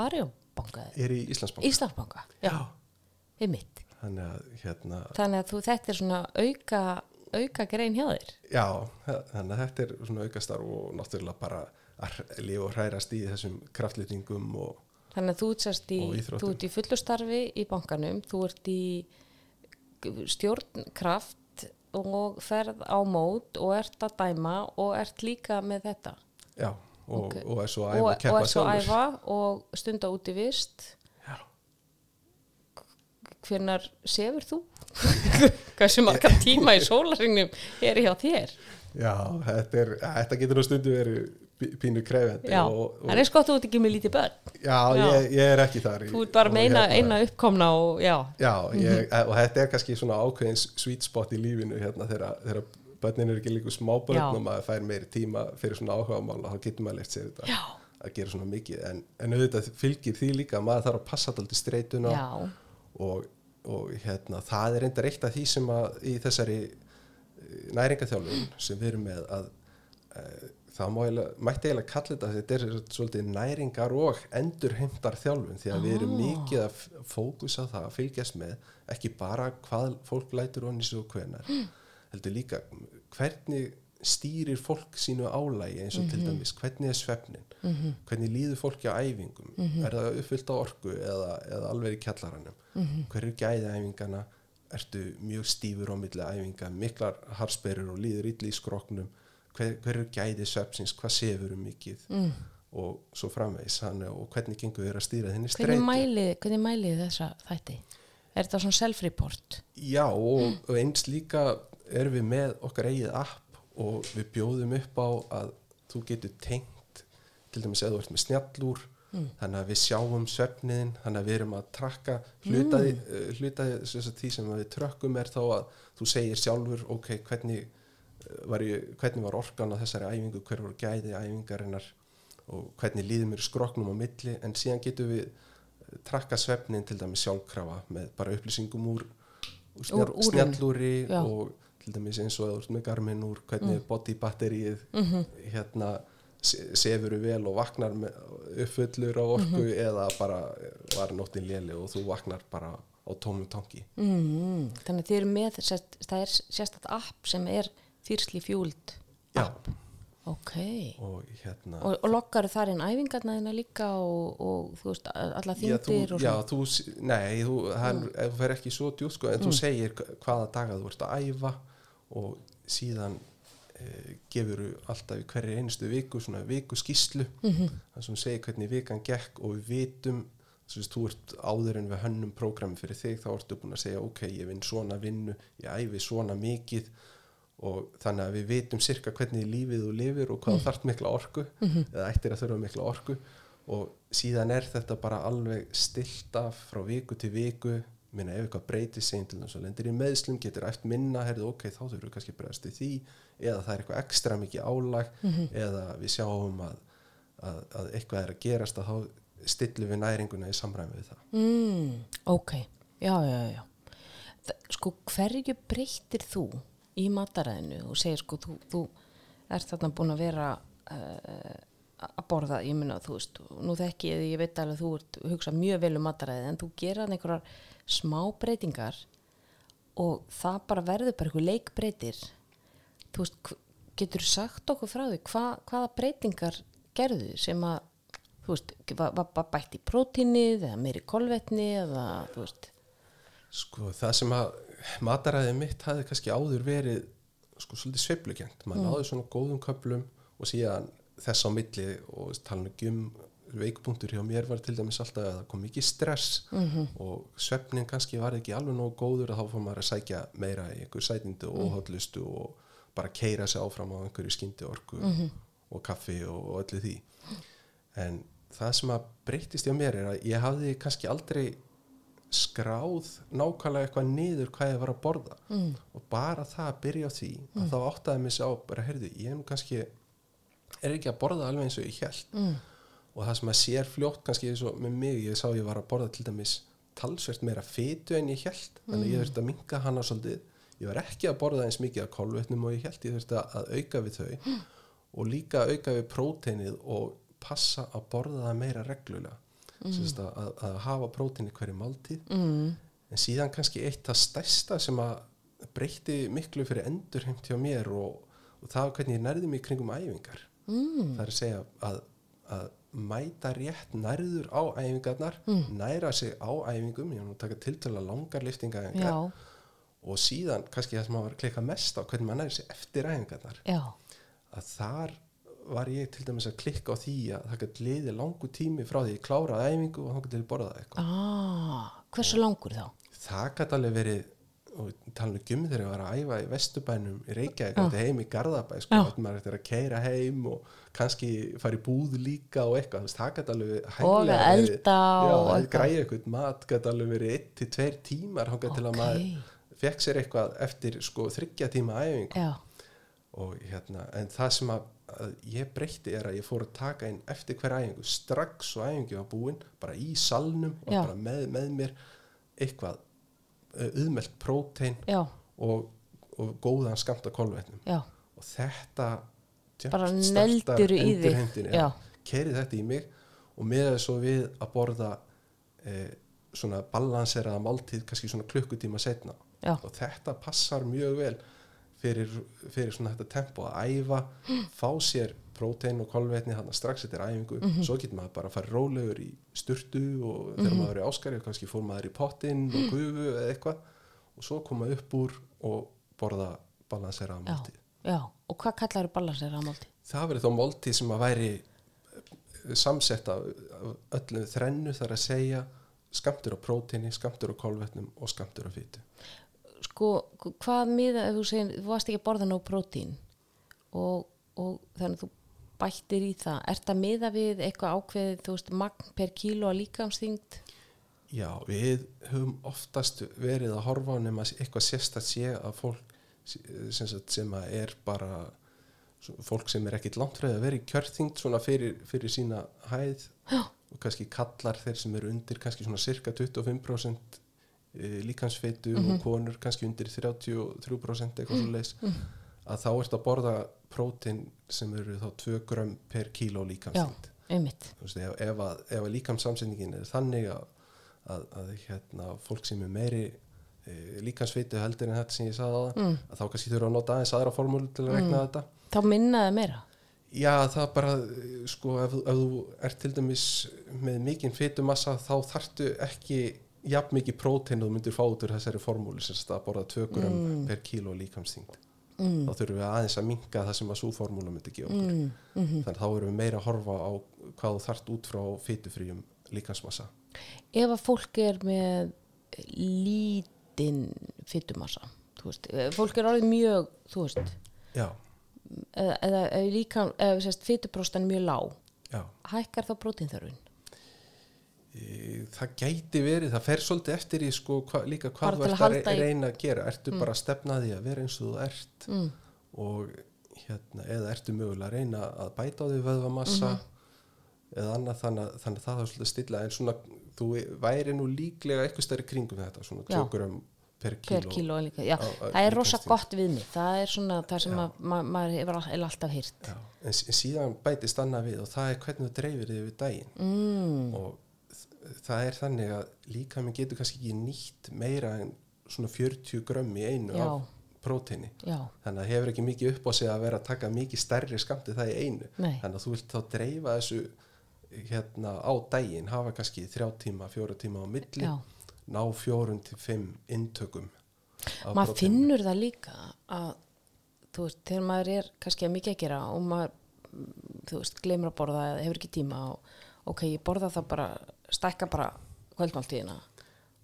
Arjónbanka, er í Íslandsbank Íslandsbanka, já, mitt. þannig að hérna Þannig að þú, þetta er svona auka, auka grein hjá þér. Já, þannig að þetta er svona aukastar og náttúrulega bara að lifa og hrærast í þessum kraftlýtingum og Þannig að þú ert í, í fullu starfi í bankanum, þú ert í stjórnkraft og ferð á mót og ert að dæma og ert líka með þetta. já, og, Ok. og er svo og, æfa og að keppa ert svo sjálfur. æfa og stunda út í vist. Já. Hvernar sefur þú? Hversu marga tíma í sólaringnum er hjá þér? Já, þetta, er, þetta getur nú stundu verið pínu og, og, það er sko að þú ert ekki með lítið börn. já, Já. Ég, ég er ekki þar Þú ert bara og með eina, eina uppkomna og já. Já, ég, og þetta er kannski svona ákveðins sweet spot í lífinu hérna þegar, börnin eru ekki líka smábörn og maður fær meiri tíma fyrir svona áhuga mála, þá getur maður leift sér þetta Já. að gera svona mikið en, en auðvitað fylgir því líka að maður þarf að passa alltaf streituna Já, og, og hérna, það er enda eitt af því sem að í þessari næringaþjálfun sem við erum með að e, það eiginlega, mætti eiginlega kalla þetta þetta er svolítið næringar og endurheimtar þjálfun því að við erum mikið að fókusa það að fylgjast með ekki bara hvað fólk lætur onni svo hvenar heldur líka hvernig stýrir fólk sínu álægi eins og til dæmis hvernig er svefnin hvernig líður fólki á æfingum er það uppfyllt á orku eða, eða alveg í kjallaranum? Hver er gæði æfingana ertu mjög stífur á milli æfinga miklar harsperur og líður illa í skroknum hver, hver er gæði svefsins hvað sefur um mikið mm. og svo framvegis hann, og hvernig gengur þér að stýra streitu mælið, hvernig mælið þessa þætti? Er þetta svona self-report? Já og, og eins líka erum við með okkar eigið app og við bjóðum upp á að þú getur tengt til dæmis eða þú ert með snjallúr þannig að við sjáum svefniðin þannig að við erum að trakka hlutaði, mm. hlutaði sem sagt, því sem við trökkum er þá að þú segir sjálfur ok, hvernig eh, var, ég, hvernig var orkan á þessari æfingu hver voru gæði æfingarinnar og hvernig líður mér skroknum á milli. En síðan getum við eh, trakka svefnin til dæmis sjálfkrafa með bara upplýsingum úr, úr, snjall, Úr- úr snjallúri Já. og til dæmis eins og eða með garmin úr hvernig mm. body batterið hérna se- sefur vel og vaknar uppfullur á orku eða bara var nóttin léli og þú vaknar bara á tómum tanki. Mm, þannig að þið eru með, það er sérstætt app sem er þýrsli fjúld. Já, Ok. og hérna Og, og loggar þar inn æfingarna þína líka og, og þú veist, alla Já, þú, þyndir og já, svona. þú, s- nei, þú, hann, ef þú fer ekki svo djúpt sko, en þú segir hva- hvaða daga þú ert að æfa og síðan e, gefur alltaf í hverju einustu viku svona viku skýslu Mhm. þannig sem segir hvernig vikan gekk og við vitum þú veist, þú ert áður en við hönnum prógrami fyrir þig, þá ertu búin að segja ok, ég vinn svona vinnu, ég æfi svona mikið og þannig að við vitum sirka hvernig lífið þú lifir og hvað mm. þarft mikla orku eða ættir að þurfa mikla orku. Og síðan er þetta bara alveg stilt af frá viku til viku. Minna ef eitthvað breytir sig til þess að lendir í meðslum, getur eftir minna herðu ok, þá þurfum við kannski að bregðast í því. Eða það er eitthvað ekstra mikið álag. Eða við sjáum að, að, að eitthvað er að gerast að þá stillum við næringuna í samræmi við það. Mm, ok, já, já, já. Sko, hverju breytir þú í mataræðinu og segir sko, þú, þú ert þarna búin að vera uh, að borða, ég minna, þú veist nú þekki ég, ég veit alveg þú ert hugsa mjög vel um mataræði, en þú gera einhverjar smá breytingar og það bara verður bara einhver leikbreytir. Þú veist, getur sagt okkur frá því hva, hvaða breytingar gerðu sem að þú veist, var, var bætt í prótínið eða meiri kolvetni eða þú veist, Sko það sem að mataræðið mitt hafði kannski áður verið sko svolítið sveiflugjönd. Man náði svona góðum köplum og síðan þess á milli og tala um veikpunktur hjá mér var til dæmis alltaf að það kom mikið stress -hmm. og svefnin kannski var ekki alveg nógu góður að þá fór maður að sækja meira í einhver sætindu og óhaldlustu og bara keira sig áfram á einhverju skyndi orku og kaffi og, og öllu því en það sem að breytist hjá mér er að ég hafði kannski aldrei skráð nákvæmlega eitthvað niður hvað ég var að borða. Mm. og bara það að byrja á því að þá áttaði mig sá bara, heyrðu, ég er kannski er ekki að borða alveg eins og ég held mm. og það sem að sér fljótt kannski eins og með mig, ég sá ég var að borða til dæmis talsvert meira fytu en ég held þannig ég þurfti að minka hana svolítið. Ég var ekki að borða eins mikið af kolvetnum og ég held ég þurfti að auka við þau. Og líka auka við próteinið og passa að borða það meira reglulega mm. að, að, að hafa prótein í hverju máltíð. Mm, en síðan kannski eitt það stærsta sem að breytti miklu fyrir endurheimt hjá mér og, og það var hvernig ég nærði mig kringum æfingar. Mm, það er að segja að, að mæta rétt nærður á æfingarnar næra sig á æfingum ég var nú að taka tiltöla langar liftingaæfingar og síðan kannski það sem að var að klika mest á hvernig maður næri sig eftir æfingarnar. Já. Að þar var ég til dæmis að klikka á því að það gæti liðið langu tími frá því ég kláraði æfingu og þá gæti ég borðað eitthvað. Ah, hversu langur þá? það gæti alveg verið og tala um þegar ég var að æfa í Vesturbænum í Reykjavík, þetta heim í Garðabæ sko, þetta maður eftir að keira heim og kannski fara í búð líka og eitthvað, það gæti alveg Og að elda og að græja eitthvað mat gæti alveg verið 1-2 tímar gæti til að maður fekk sér eitthvað eftir sko þryggja tíma æfing já, og hérna, en það sem að, að ég breytti er að ég fór að taka inn eftir hver æfingu, strax og æfingi var búin bara í salnum og bara með, með mér eitthvað auðmelt prótein já, og, og góðan skamta kolvetnum. Og þetta Bara startar negldirðu í Já. kerið þetta í mig og meðað svo við að borða e, svona balanseraða máltíð kannski svona klukkutíma setna Já. og þetta passar mjög vel fyrir, fyrir svona þetta tempo að æfa, fá sér prótein og kolvetni hann strax eftir æfingu. Mhm. svo getur maður bara að fara rólegur í sturtu og þegar maður er áskarið kannski fór maður í pottinn og gufu eða eitthvað. Og svo koma upp úr og borða balanseraða já, máltíð já, og hvað kallar balansera málti? það verður þá máltíð sem að væri eh, samsett af öllum þrennu þar að segja skamtur á próteini, skamtur á kolvetnum og skamtur á fytu Sko, hvað miða, ef þú segir, þú varst ekki að borða nóg prótín og, og þannig að þú bættir í það, ert að miða við eitthvað ákveðið, þú veist, magn per kíló að líkamsþyngd? Já, við höfum oftast verið að horfa nema eitthvað sérstætt sé að fólk sem, sem að er bara fólk sem er ekkit langt því að vera í kjörþyngd svona fyrir, fyrir sína hæð Já. og kannski kallar þeir sem eru undir kannski svona cirka 25% líkansfeitu og konur kannski undir 33% eitthvað svo leis að þá ert að borða prótein sem eru þá 2 grömm per kíló veist, ef, ef, að, ef að líkamsamsendingin er þannig að, að, að hérna, fólk sem er meiri e, líkamsveitu heldur en þetta sem ég sagði það Mm. að þá kannski þurfa að nota aðeins aðra formúlu til að rekna þetta. Þá minnaði meira. já það bara e, sko ef, ef þú ert til dæmis með mikinn fytumassa þá þarftu ekki jafn mikið prótein og myndir fá út úr þessari formúlu sem að borða 2 gram per kíló líkamsþyngd Mm. þá þurfum við aðeins að minka það sem að svo formúlu myndi gefa okkur Mm. Mm þannig að þá erum við meira að horfa á hvað þú þarft út frá fytufríum líkansmassa Ef að fólk er með lítinn fytumassa, ef fólk er orðið mjög, þú veist, já, eða, eða eða sérst, fytupróstan mjög lág, já hækkar þá prótínþörfin? E, það gæti verið, það fer svolítið eftir í sko, hva, líka hvað þú ert að reyna að gera. Ertu bara að stefna því að vera eins og þú ert Mm. og hérna, eða ertu mögulega að reyna að bæta á því vöðvamassa Mhm. eða annað þannig, þannig að það er svolítið stilla. En svona þú væri nú líklega eitthvað stærri kringum þetta svona Já. 2 gram per per kíló, það er rosa gott við mig það er svona það sem að, ma maður all, er alltaf hýrt en síðan bætist annað við og það er hvernig þú dreifir þig við daginn. Mm, og það er þannig að líka minn getur kannski ekki nýtt meira en svona 40 grömm í einu Já. af próteini. Já, þannig að hefur ekki mikið upp á sig að vera að taka mikið stærri skamti það í einu. Nei. þannig að þú vilt þá dreifa þessu hérna á daginn hafa kannski þrjá tíma, fjóra tíma á milli já. ná fjórun til fimm inntökum af maður finnur það líka að þú veist, þegar maður er kannski að mikið að gera og maður mm, þú veist, glemur að borða eða hefur ekki tíma og ok, ég borða það bara stækka bara kvöldmáltíðina.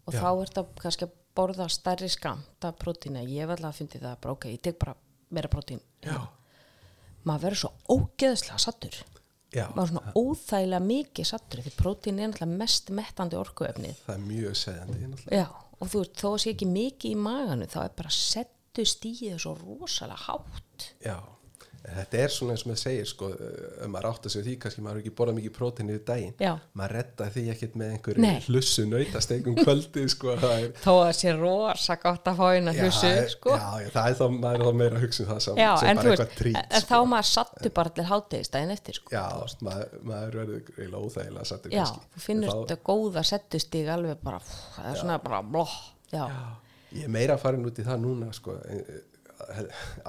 Og Já. þá er það kannski að borða stærri skamt af prótína, ég alltaf að fyndi það bara ok, ég tek bara meira prótín. Maður verður svo ógeðslega sattur já. Maður er svona óþægilega mikið sattur því prótín er náttúrulega mest mettandi orkuefnið. Það er mjög náttúrulega. Já, og þú veist, þó að sé ekki mikið í maganu, þá er bara settu stíðið svo rosalega hátt. Já, þetta er svona eins og maður segir sko, ef maður átt að segja því kannski maður ekki borðað mikið prótein yfir daginn. Já. maður redda því ekkert með einhverju hlussu nautasteikum kvöldi sko, það er Þó að sé rosa gott að fá eina hlussu, það sko. já, já, það er þá, maður er þá meira að hugsa um það sem, Já, sem en bara eitthvað trít en þá maður sattu bara til hátegistæðin eftir, sko. Já, maður, maður verður eiginlega óþægilega sattur Já, þú finnur En þá- þetta góða settustíg alveg bara, pff, það er svona bara blóh, Ég er meira farin út í það núna sko, eh, eh,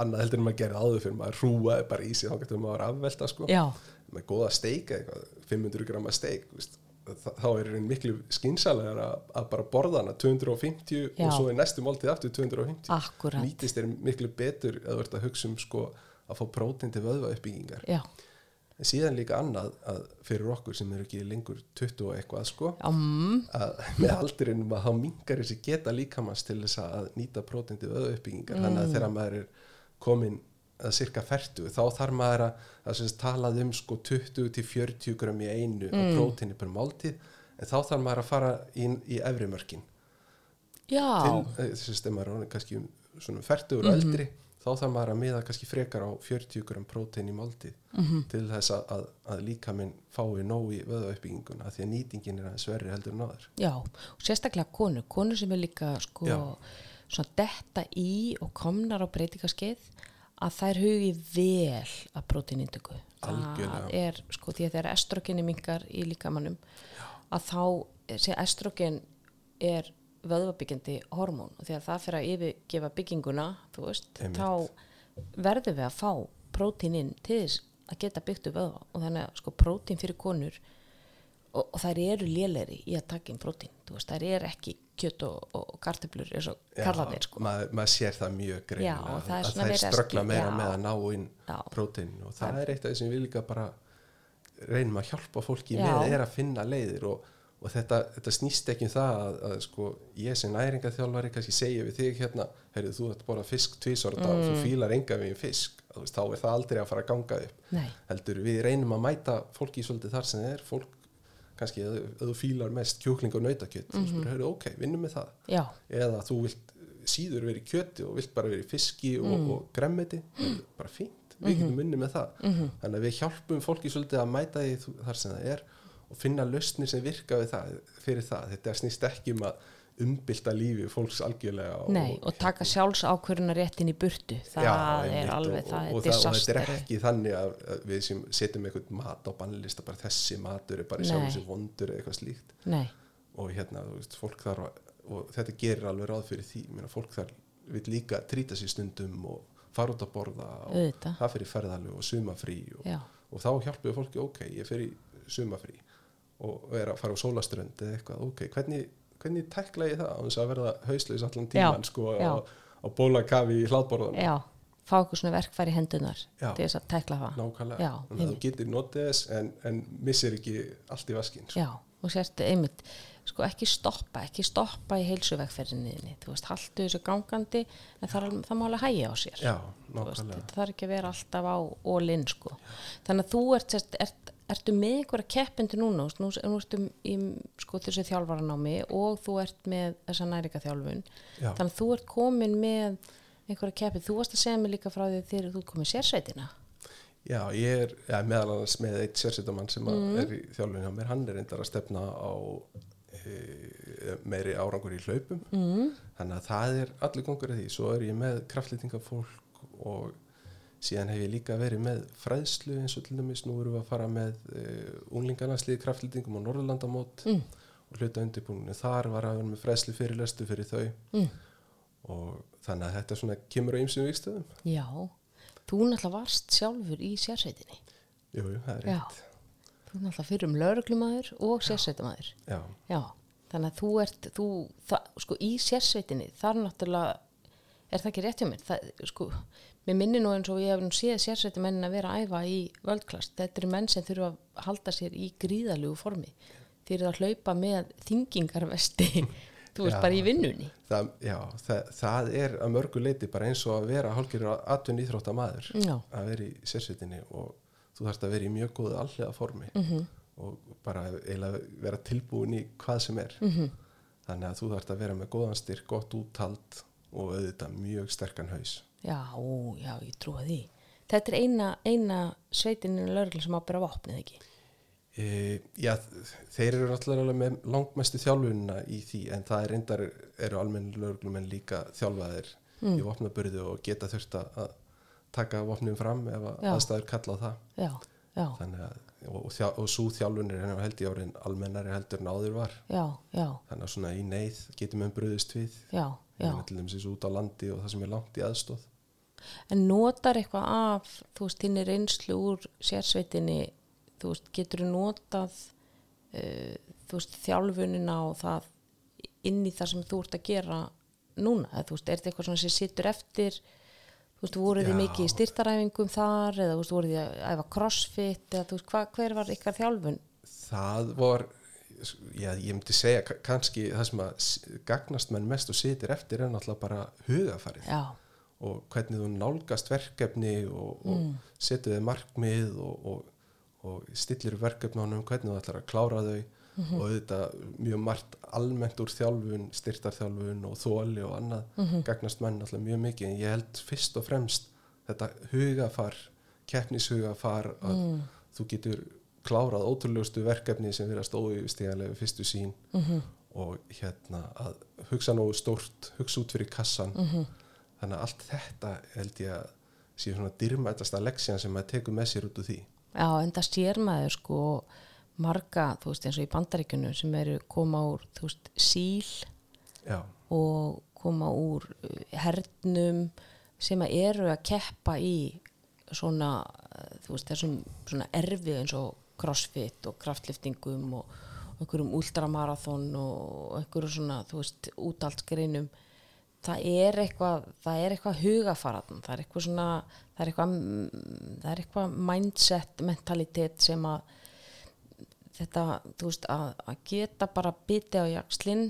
annað heldur en maður gerir áður fyrir maður hrúaði bara í sig þá getur maður afvelta sko. já, með góða steik eitthvað, 500 grama steik veist, þá er einn miklu skynsalegar að, að bara borða hana 250 Já. og svo er næstu máltíð aftur 250 akkurat, nýtist er miklu betur að ert að hugsa um sko, að fá prótein til vöðva uppbyggingar já, en síðan líka annað að fyrir okkur sem eru ekki lengur 20 og eitthvað sko, mm, að með aldrinum að þá mingar þessi geta líkamans til þess að nýta prótein til vöðva uppbyggingar þannig Mm. að þegar maður er komin að cirka 40 þá þarf maður að, að talað um sko 20 til 40 gram í einu mm. af próteini per máltíð en þá þarf maður að fara í, í efri mörkin já, til eh, þess að maður er kannski um svona 40 og Mhm. eldri þá þarf maður að miða kannski frekar á 40 gram prótein í máltíð Mhm. til þess að, að, að líka minn fái nóg í vöða uppbygginguna því að nýtingin er aðeins verri heldur en áður já, og sérstaklega konur, konur sem er líka, sko, Já. svona detta í og komnar á breytingaskeið, að þær hugi vel að prótínindöku. Það Algjörlega. er, sko, því að þegar estrogenni mingar í líkamannum, að þá, sé estrogen er vöðvabyggjandi hormón og þegar það fyrir að yfirgefa bygginguna, veist, þá verðum við að fá prótíninn til þess að geta byggt upp vöðva og þannig að sko prótín fyrir konur og, og þær eru lélegri í að taka inn prótín, veist, þær eru ekki kjött og, og kartöflur eins og karlarnir sko. maður, maður sér það mjög greinilega Já, það að það að ströggla skil- meira já. með að ná inn Já. prótein og það er eitt af því sem við líka bara reynum að hjálpa fólki Já. með er að finna leiðir og, og þetta, þetta snýst ekki um það að, að sko, ég sem næringaþjálfari kannski segja við þig hérna, heyrðu þú ert bara fisk tvísar mm. og þú fílar enga við fisk veist, þá er það aldrei að fara að ganga upp Nei, heldur við reynum að mæta fólki svolítið þar sem það er fólk kannski ef ef þú fílar mest kjúkling og nautakjöt mm -hmm. þú spyrir, ok, vinnum með það já, eða þú vilt síður verið í kjöti og vilt bara verið í fiski og, Mm. og gremmiti bara fínt, við Mhm. getum unni með það þannig að við hjálpum fólki svolítið að mæta því þar sem það er og finna lausnir sem virka við það, fyrir það. Þetta snýst ekki um að umbylta lífi fólks algjörlega og, nei, og taka sjálfs ákvörðuna réttin í burtu, það Já, er alveg, og, það er og, það, og þetta disaster. er ekki þannig að, við sem setjum einhvern mat á bannlista bara þessi matur er bara sér vondur eða eitthvað slíkt. Nei, og hérna, þú veist, fólk þarf og þetta gerir alveg ráð fyrir því. Meina, fólk þarf, vil líka trýta sér stundum og fara út að borða og auðvitað, það fyrir ferðalög og sumafrí og, þá hjálpum við fólki, ok, ég í sumafrí og er að fara á sólaströnd eða eitthvað, ok, hvernig, hvernig tækla ég það á þess að verða hausleis allan tíman sko já. á, bólakafi í hlaðborðan já, fá eitthvað svona verkfæri hendunar Já. til þess að tekla það. nákvæmlega, Já, þannig að þú getur notið þess en, en missir ekki allt í vaskinn sko. Já, og sérstu einmitt, sko ekki stoppa, ekki stoppa í heilsuvegferðinni, þú veist, haltu þessu gangandi, en það, er, það má alveg hægja á sér. já, Þú veist, nákvæmlega þetta þarf ekki að vera alltaf á ólinn, sko. Þannig að þú ert, sérst, ert, ertu með einhverja keppindi núna, nú, nú ertu í sko þessu þjálfaranámi og þú ert með þessa næringaþjálfun, Já. þannig að þú ert komin með einhverja keppindi, þú varst að segja mig líka frá því þegar þú komið sérsveitina. Já, ég er ja, meðal annars með eitt sérsetamann sem Mm. er í þjálfun hjá mér, hann er reyndar að stefna á e, meiri árangur í hlaupum mm. þannig að það er allir gangur að því svo er ég með kraftlýtingafólk og síðan hef ég líka verið með fræðslu eins og til dæmis nú erum við að fara með uh, unglingarnarsliði kraftlýtingum á Norðurlandamót Mm. og hluta undirbúinu þar var að vera með fræðslu fyrirlestu fyrir þau Mm. og þannig að þetta svona kemur á ýmsum vikstöðum Já, þú náttúrulega varst sjálfur í sérsveitinni. Jú, jú, það er Já. rétt Þú náttúrulega fyrir um lauruglumæður og sérsveitumæður. Já, Já, þannig að þú ert, þú, það, sko, í sérsveitinni, þar náttúrulega, er það ekki rétt hjá mér? Það, sko, mér minni nú eins og ég hef nú séð sérsveitumennin að vera að æfa í völdklast. Þetta eru menn sem þurfa að halda sér í gríðalegu formi. Þeir eru að hlaupa með þingingarvesti, þú veist, Já. bara í vinnunni. það, já það, það er að mörgu leiti bara eins og að vera hálfgerður atvinn íþrótta maður Já, að vera í sérsveitinni og þú þarfst að vera í mjög góðu allega formi mhm, og bara vera tilbúin í hvað sem er mhm, þannig að þú þarfst að vera með góðan styrk, gott úttald og auðvitað mjög sterkan haus já, já, ég trúa því. Þetta er eina, eina sveitinu lauruglu sem á að bera vopnið, ekki? e, Já, þeir eru náttúrulega með langmestu þjálfunina í því en það er reyndar eru almenn lögreglumenn líka þjálfaðir Mm. í vopnaburðu og geta þurft að taka vopnum fram ef að aðstæður kalla á það Já, já, þannig að og, og, og svo þjálfunir er held ég árin almennari heldur en áður var já, já, þannig að svona í neyð getum við bröðist við já, já. Við erum til dæmis út á landi og það sem er langt í aðstóð En notar eitthvað af, þú veist, þinni reynslu úr sérsveitinni, þú veist, getur notað, uh, þú veist, þjálfunina og það inn í það sem þú ert að gera núna, eða þú veist, er þetta eitthvað svona sem sittur eftir, þú veist, voruð þið mikið í styrtaræfingum þar, eða þú veist, voruð þið að æfa crossfit, eða þú veist, hva, hver var ykkar þjálfun? það var já, ég myndi segja ka- kannski það sem að gagnast menn mest og sitir eftir er náttúrulega bara hugafarið Já, og hvernig þú nálgast verkefni og, og Mm. setur þið markmið og, og, og stillir upp verkefnunum hvernig þú ætlar að klára þau Mhm. og auðvitað mjög margt almennt úr þjálfun, styrtarþjálfun og þóli og annað Mhm. gagnast menn alltaf mjög mikið en ég held fyrst og fremst þetta hugafar keppnishugafar að Mm. þú getur klárað ótrúlegustu verkefni sem verðast óyfirstíðanlega við fyrstu sín mhm, og hérna að hugsa nógu stórt, hugsa út fyrir kassan mhm, þannig að allt þetta held ég að sé svona dyrmætasta leksjan sem maður tekur með sér út úr því. Já, en það sér maður sko marga, þú veist, eins og í bandaríkjunum sem eru koma úr, þú veist, síl já, og koma úr uh, hernum sem eru að keppa í svona, uh, þú veist, þessum svona erfið eins og crossfit og kraftliftingum og einhverjum ultramarathon og einhverjum svona, þú veist, útaldsgreinum það er eitthvað það er eitthvað hugafaraðan það er eitthvað svona það er eitthvað, það er eitthvað mindset mentalitet sem að þetta, þú veist, að, að geta bara biti á jakslinn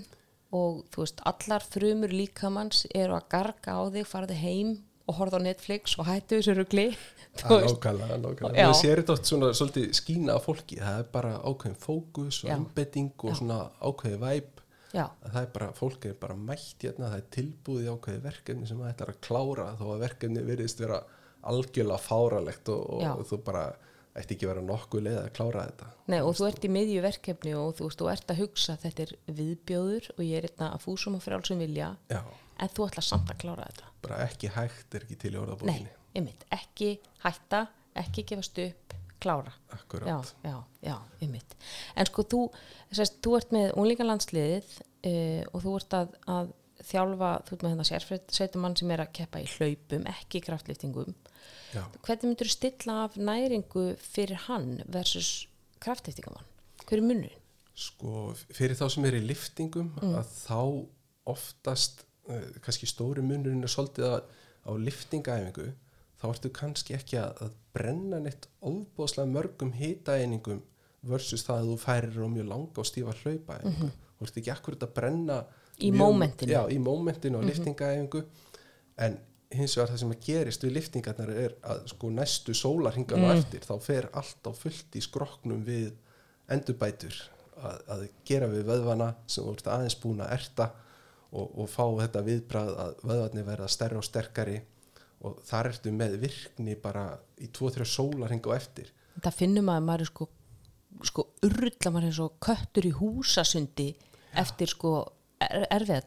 og þú veist, allar frumur líkamanns eru að garga á þig, faraði heim og horfa á Netflix og hættu þessu rugli þú að nákvæmlega, nákvæmlega. Já. það sér þetta oft svona svolítið skína af fólki, það er bara ákveðin fókus og Já. einbetting og Já. svona ákveði væp já, að það er bara, fólk er bara mætt hérna, það er tilbúið í ákveði verkefni sem það ætlar að klára þó að verkefni virðist vera algjörlega fáralegt og, Já. og þú bara ætti ekki vera nokkuð leið að klára þetta. Nei, og þú ert í miðju verkefni og þú þú ert að hugsa þetta er viðbjóður og ég er hérna að fúsum og frjálsum vilja já, en þú ætla samt að klára þetta. Bara ekki hægt er ekki til í Nei, orðabókinni einmitt, ekki hætta ekki gefast upp, klára. Já, akkurat, já, já, einmitt. En sko þú, sérst, þú ert með unglingalandsliðið uh, og þú ert að, að þjálfa, þú ert með hérna sérfættumann sem er að keppa í hlaupum, ekki kraftliftingum já, hvernig myndur þú stilla af næringu fyrir hann versus kraftliftingamann hver er munurinn? sko fyrir þá sem er í liftingum Mm. að þá oftast uh, kannski stóri munurinn er svolítið að á liftingaæfingu þá ertu kannski ekki að, að brenna neitt ofbóðslega mörgum hitaeiningum versus það að þú færir á mjög langa og stífa hlaupaæfingu þú ert ekki akkurat að brenna Mhm. Í mómentinu. mómentinu á liftingaæfingu en hins vegar það sem að gerist við liftingarnar er að sko næstu sólarhingan Mm. og eftir þá fer allt á fullt í skroknum við endurbætur að, að gera við vöðvana sem þú ert aðeins búin að erta og, og fá þetta viðbrað að vöðvarnir verða stærri og sterkari og þar ertu með virkni bara í 2-3 sólarhing og eftir. Það finnum að maður er sko sko urla maður eins og köttur í húsasundi eftir sko er, erfiða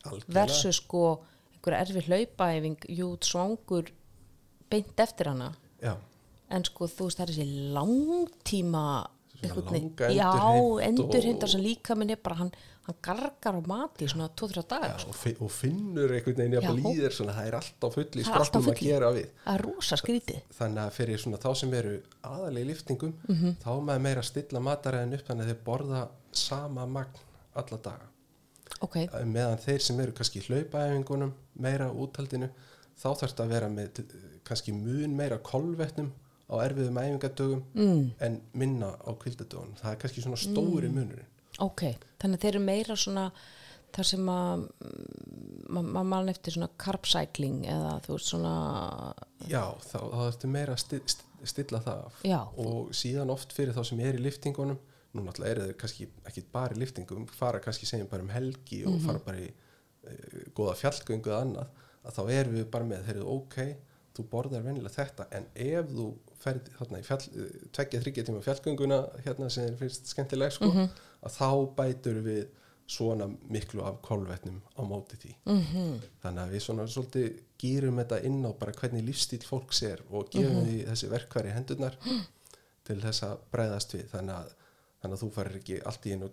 Algjörlega. versus sko einhver erfið hlaupaæfing jút svangur beint eftir hana. Já, en sko þú veist það er þessi langtíma Svona einhvern veginn- langa já, endurheimt og- sem líka minn er bara hann, hann gargar á mati svona 2-3 dagar sko. og, og finnur einhvern veginn í þér svona, það er alltaf full í Það alltaf skroknum að gera við það er rosa skrítið þannig að fyrir svona þá sem eru aðalega í liftingum Mhm. þá er maður meira að stilla mataræðin upp þannig að þeir borða sama magn alla daga ok, meðan þeir sem eru kannski hlaupaæfingunum meira úthaldinu þá þarf þetta að vera með kannski mun meira kolvetnum á erfiðum æfingadögum mm. en minna á kvildadögunum það er kannski svona stóri Mm. munurinn ok þannig að þeir eru meira svona þar sem að maður ma mann eftir svona carb cycling eða þú veist svona já, þá, þá þarftu meira að sti, sti, stilla það af. Já. og síðan oft fyrir þá sem er í liftingunum nú náttúrulega eru þau kannski ekki bara í liftingum fara kannski segjum bara um helgi og fara bara í e, góða fjallgöngu eða annað að þá erum við bara með þeir eru ok, þú borðar venjulega þetta en ef þú ferð þarna í fjall, tveggja þryggja tíma fjallgönguna hérna sem þér finnst skemmtileg sko, að þá bætur við svona miklu af kolvetnum á móti því. -hmm. þannig að við svona svolítið gýrum þetta inn á bara hvernig lífstíl fólks er og gefum því þessi verkværi hendurnar til þess að bregðast við. Þannig að, þannig að þú farir ekki allt í einu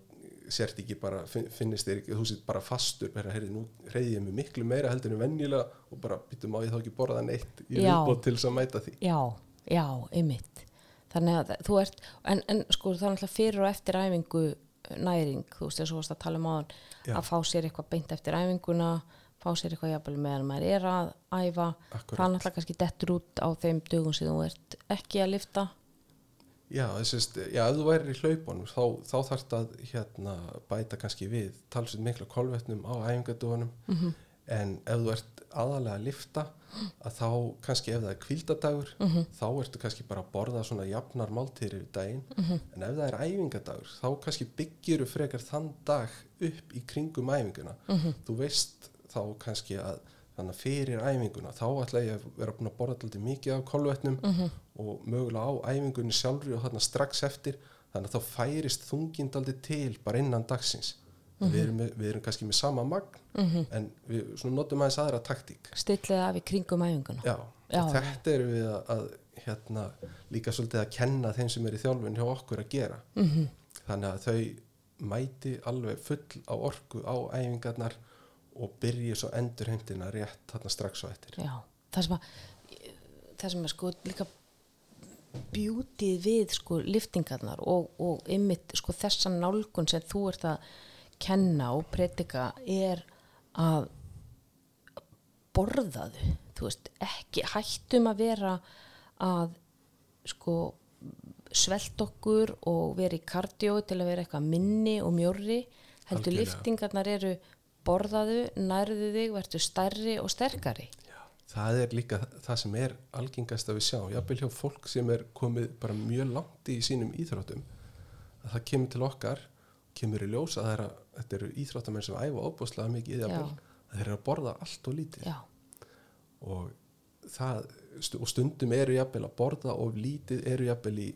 sért ekki bara, fin- finnist þér ekki þú sitt bara fastur, bara heyrði nú reyði ég mig miklu meira heldur en venjulega og bara byttum á ég þá ekki borða neitt í viðbót til þess að mæta því? Já, já, einmitt. Þannig að þú ert en, en sko það er alltaf fyrir og eftir æfingu næring, þú veist þess að þú varst að tala um áðan að fá sér eitthvað beint eftir æfinguna fá sér eitthvað jafnvel meðan maður er að æfa, Akkúrat. það er alltaf kannski dettur út á þeim dögum sem þú ert ekki að lifta Já, þessist, já, ef þú værir í hlaupunum þá, þá þarf þetta að hérna, bæta kannski við talsveit mikla kolvetnum á æfingadóðunum -hmm. en ef þú ert aðalega að lifta að þá kannski ef það er kvildadagur þá ertu kannski bara að borða svona jafnar máltíðir í daginn. En ef það er æfingadagur þá kannski byggir þú frekar þann dag upp í kringum æfinguna. Þú veist þá kannski að þannig að fyrir æfinguna þá ætla ég að vera búin að borða alltaf mikið af kolvetnum og mögulega á æfingunni sjálfri og þarna strax eftir. Þannig að þá færist þungind aldrei til bara innan dagsins. Við, erum við erum kannski með sama magn en við notum aðeins aðra taktík. Stillið af í kringum æfinguna. Já, Já, þetta erum við að, að hérna, líka svolítið að kenna þeim sem er í þjálfun hjá okkur að gera. -hmm. þannig að þau mæti alveg full á orku á æfingarnar og byrji svo endurheimtina rétt þarna strax á eftir. Já, það sem að það sem að sko líka bjútið við sko liftingarnar og, og ymmit sko þessa nálgun sem þú ert að kenna og predika er að borðaðu þú veist, ekki hættum að vera að sko svelt okkur og vera í kardió til að vera eitthvað minni og mjórri heldur liftingarnar eru borðaðu, nærðu þig, verður stærri og sterkari. Já, það er líka það sem er algengast að við sjá, jafnvel hjá fólk sem er komið bara mjög langt í sínum íþróttum að það kemur til okkar kemur í ljós að það er að þetta eru íþróttamenn sem æfa óbúslega mikið í Já. jafnvel, að þeir eru að borða allt og lítið. Já, og, það, og stundum eru jafnvel að borða og lítið eru jafnvel í,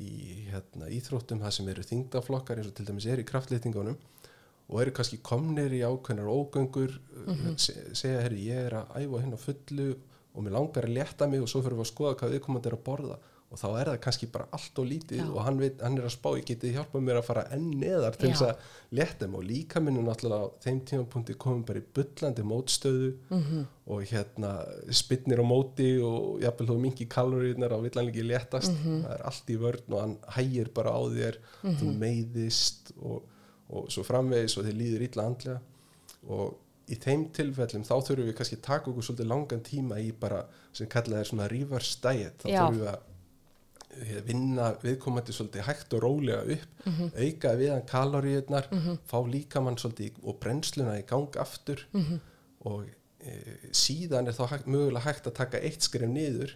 í hérna, íþróttum það sem eru þingdaflokkar eins og til dæmis er í kraftlýtingunum og eru kannski komnir í ákveðnar ógöngur Mhm. se, segja, herri, ég er að æfa hérna fullu og mér langar að létta mig og svo fyrir við að skoða hvað viðkomandi er að borða og þá er það kannski bara allt og lítið Já. og hann, veit, hann er að spá, ég geti hjálpað mér að fara enn neðar til þess að létta mig og líka minni náttúrulega á þeim tímapunkti komum bara í bullandi mótstöðu Mhm. og hérna spinnir á móti og jafnvel þú mingi kaloríunar á villan ekki léttast Mhm. það er allt í vörn og hann hægir bara á þér þú meiðist og, og svo framvegis og þið líður illa andlega og í þeim tilfellum þá þurfum við kannski að taka okkur svolítið langan tíma í bara sem kallað er svona reverse diet þá Já. þurfum við að eh, vinna viðkomandi svolítið hægt og rólega upp Mhm. auka við hann kaloríunar fá líkamann svolítið og brennsluna í gang aftur Mhm. og e, síðan er þá hægt, mögulega hægt að taka eitt skref niður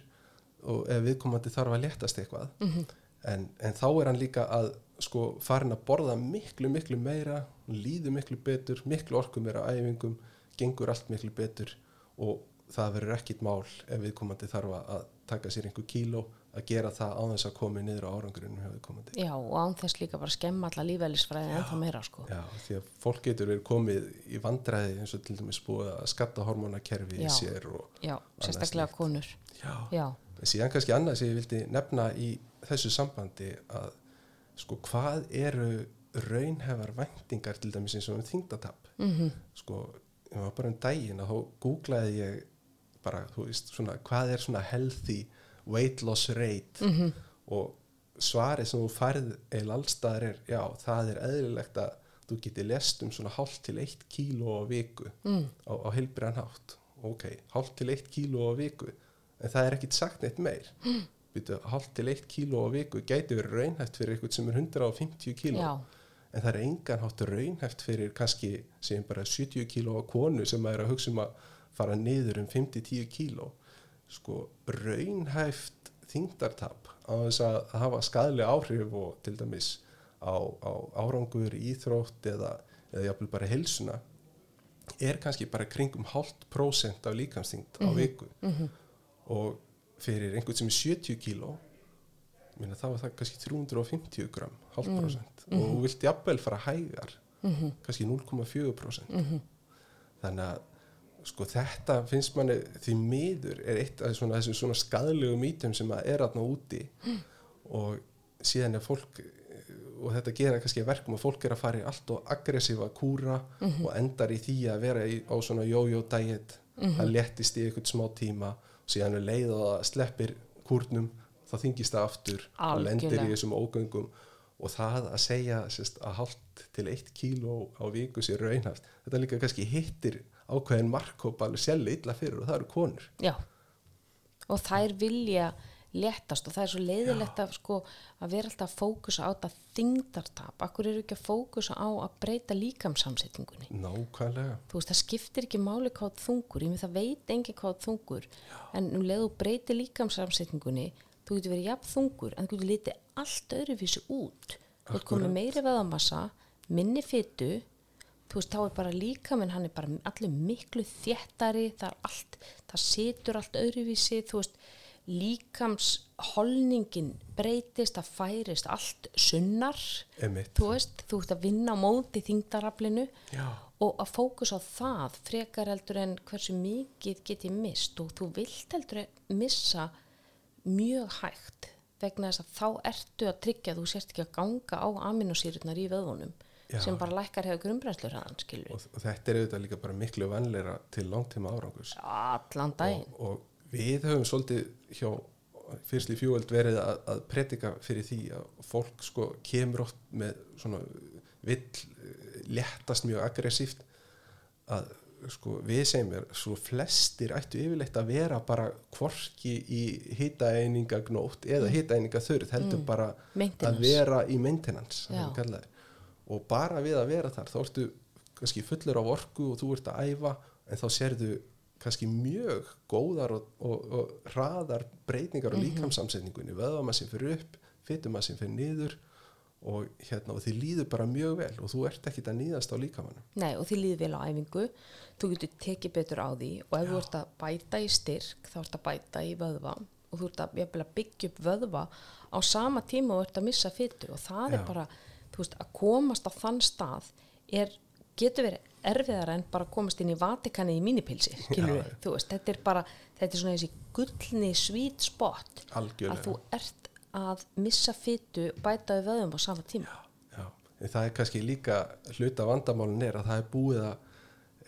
og ef viðkomandi þarf að léttast eitthvað Mhm. En, en þá er hann líka að sko farin að borða miklu miklu meira líður miklu betur, miklu orku meira æfingum, gengur allt miklu betur og það verður ekkit mál ef viðkomandi þarf að taka sér einhver kíló að gera það á þess að komi niður á árangurinn hjá viðkomandi. Já, og án þess líka bara skemma alla lífælisfræði en það meira sko. Já, því að fólk getur verið komið í vandræði eins og til dæmis búið að skatta hormonakerfi í sér og Já, sérstaklega konur. já, Já, síðan kannski annað sem ég vildi nefna í þessu sambandi að sko hvað eru raunhefar væntingar til dæmis eins og um þingdatap mm sko, ég var bara um daginn að þá googlaði ég bara, þú veist, svona, hvað er svona healthy weight loss rate? Mhm. og svarið sem þú færð eða allstaðar er, já, það er eðlilegt að þú geti lest um svona hálft til eitt kíló á viku mm. á, á heilbriðan hátt. Ok, hálft til eitt kíló á viku en það er ekkit sagt neitt meir mm. Býtu, hálft til eitt kíló á viku gæti verið raunhæft fyrir eitthvað sem er 150 kíló. Já, en það er engan hátt raunhæft fyrir kannski sem bara 70 kíló á konu sem er að hugsa um að fara niður um 5-10 kíló. Sko raunhæft þingdartap á þess að hafa skadlega áhrif og til dæmis á, á árangur, íþrótt eða, eða jafnvel bara heilsuna er kannski bara kringum hálft prósent af líkamsþyngd á viku. og fyrir einhvern sem er 70 kíló minna, þá er það kannski 350 gram hálft prósent. Og þú vilt jafnvel fara hægar kannski 0,4 þannig að sko þetta finnst manni því miður er eitt af svona, þessum svona skadlegu mítum sem að er aðna úti. Og síðan er fólk og þetta gera kannski að verkum að fólk er að fara í allt og aggressífa kúra og endar í því að vera í, á svona jójó diet það léttist í einhvern smá tíma síðan er leið og það sleppir kúrnum þá þingist það aftur og lendir Algjörlega. í þessum ógöngum og það að segja sérst, að hálft til eitt kíló á viku sér raunhaft þetta líka kannski hittir ákveðin markkóp alveg sjálf illa fyrir og það eru konur já. Og þær vilja léttast og það er svo leiðilegt að, sko, að vera alltaf að fókusa á þetta þingdartap. Akkur eru ekki að fókusa á að breyta líkamsamsetningunni? nákvæmlega Þú veist, það skiptir ekki máli hvað þungur, ég með það veit engi hvað þungur, en um leið þú breytir líkamsamsetningunni, þú getur verið jafn þungur, en þú getur litið allt öðruvísi út. Þú ert komið meiri veðamassa, minni fytu, þú veist, þá er bara líkaminn, hann er bara allir miklu þéttari, það er allt, það situr allt öðruvísi, þú veist, líkamsholningin breytist, það færist allt sunnar, Einmitt. þú veist, þú ert að vinna á móti þingdaraflinu og að fókus á það frekar heldur en hversu mikið get ég mist. Og þú vilt heldur að missa mjög hægt vegna þess að þá ertu að tryggja þú sérst ekki að ganga á aminosýrurnar í vöðvunum Já. sem bara lækkar hefur grunnbrennslur og, og þetta er auðvitað líka bara miklu vanleira til langtíma árangus allan daginn. Og, og við höfum svolítið hjá fyrstli fjúöld verið að, að predika fyrir því að fólk sko kemur oft með svona vill eh, léttast mjög aggressíft. Að sko við segjum er svo flestir ættu yfirleitt að vera bara kvorki í hitaeiningagnótt eða hitaeiningaþurð heldur bara Maintenance. að vera í maintenance og bara við að vera þar þá ertu kannski fullur af orku og þú ert að æfa en þá sérðu kannski mjög góðar og, og, og hraðar breytingar á líkamsamsetningunni vöðvamassin fyrir upp, fytumassin fyrir niður og, hérna, og þið líður bara mjög vel og þú ert ekkit að nýðast á líkamannum Nei, og því líður vel á æfingu. Þú getur tekið betur á því og ef þú ert að bæta í styrk þá ert að bæta í vöðva og þú ert að, að byggja upp vöðva á sama tíma og ert að missa fytu og það Já. er bara, þú veist, að komast á þann stað er, getur verið erfiðara en bara komast inn í Vatikani í mínipilsi, skilur Já, við, þú veist, þetta er bara þetta er svona þessi gullni sweet spot Algjörlega. að þú ert að missa fytu bæta við vöðum á sama tíma. Já, en það er kannski líka hluta vandamálun er að það er búið að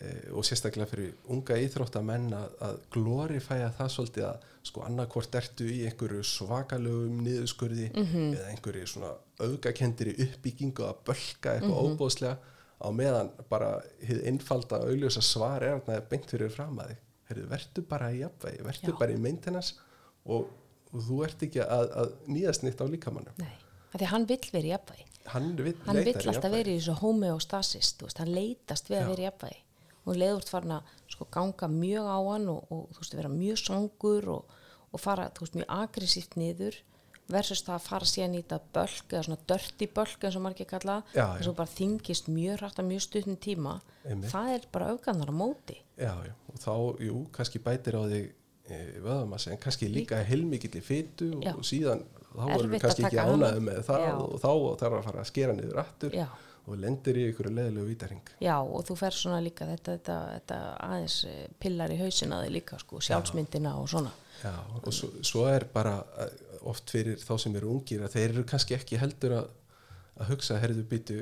e, og sérstaklega fyrir unga íþróttamenn að, að glorifæja það svolítið að sko annarkvort ertu í einhverju svakalögum niðurskurði eða einhverju svona auðgakendiri uppbyggingu að bölka eitthvað óbóðslega á meðan bara hið einfalda auðljósa svar er að það er beint fyrir fram að þig vertu bara í jafnvægi, vertu Já. bara í maintenance og, og þú ert ekki að, að nýjast nýtt á líkamannum Nei, af því að hann vill vera í jafnvægi. Hann vill, hann vill alltaf vera í þessu homeostasis veist, hann leitast við Já. að vera í jafnvægi. Og leiður farin að sko, ganga mjög á hann og, og þú veist, vera mjög svangur og, og fara, þú veist, mjög aggressíft niður versus það að fara síðan í þetta bölk eða svona dörti bölk eins og margir kalla þess að bara þingist mjög hrætt að mjög stutnum tíma Einmitt. það er bara auðgannar á móti Já, já, og þá, jú, kannski bætir á þig vöðamassi en kannski líka heilmikill í fytu Já. og síðan þá Erfitt að kannski ekki ánægðu með það Já. og þá þarf að fara að skera niður aftur Já. og lendir í ykkur leðilegu vítaring Já, og þú fer svona líka þetta, þetta, þetta aðeins eh, pillar í hausina þig líka, sko, sjálfsmyndina og svona. Já, og svo, svo er bara eh, oft fyrir þá sem eru ungir að þeir eru kannski ekki heldur að, að hugsa, herðu byttu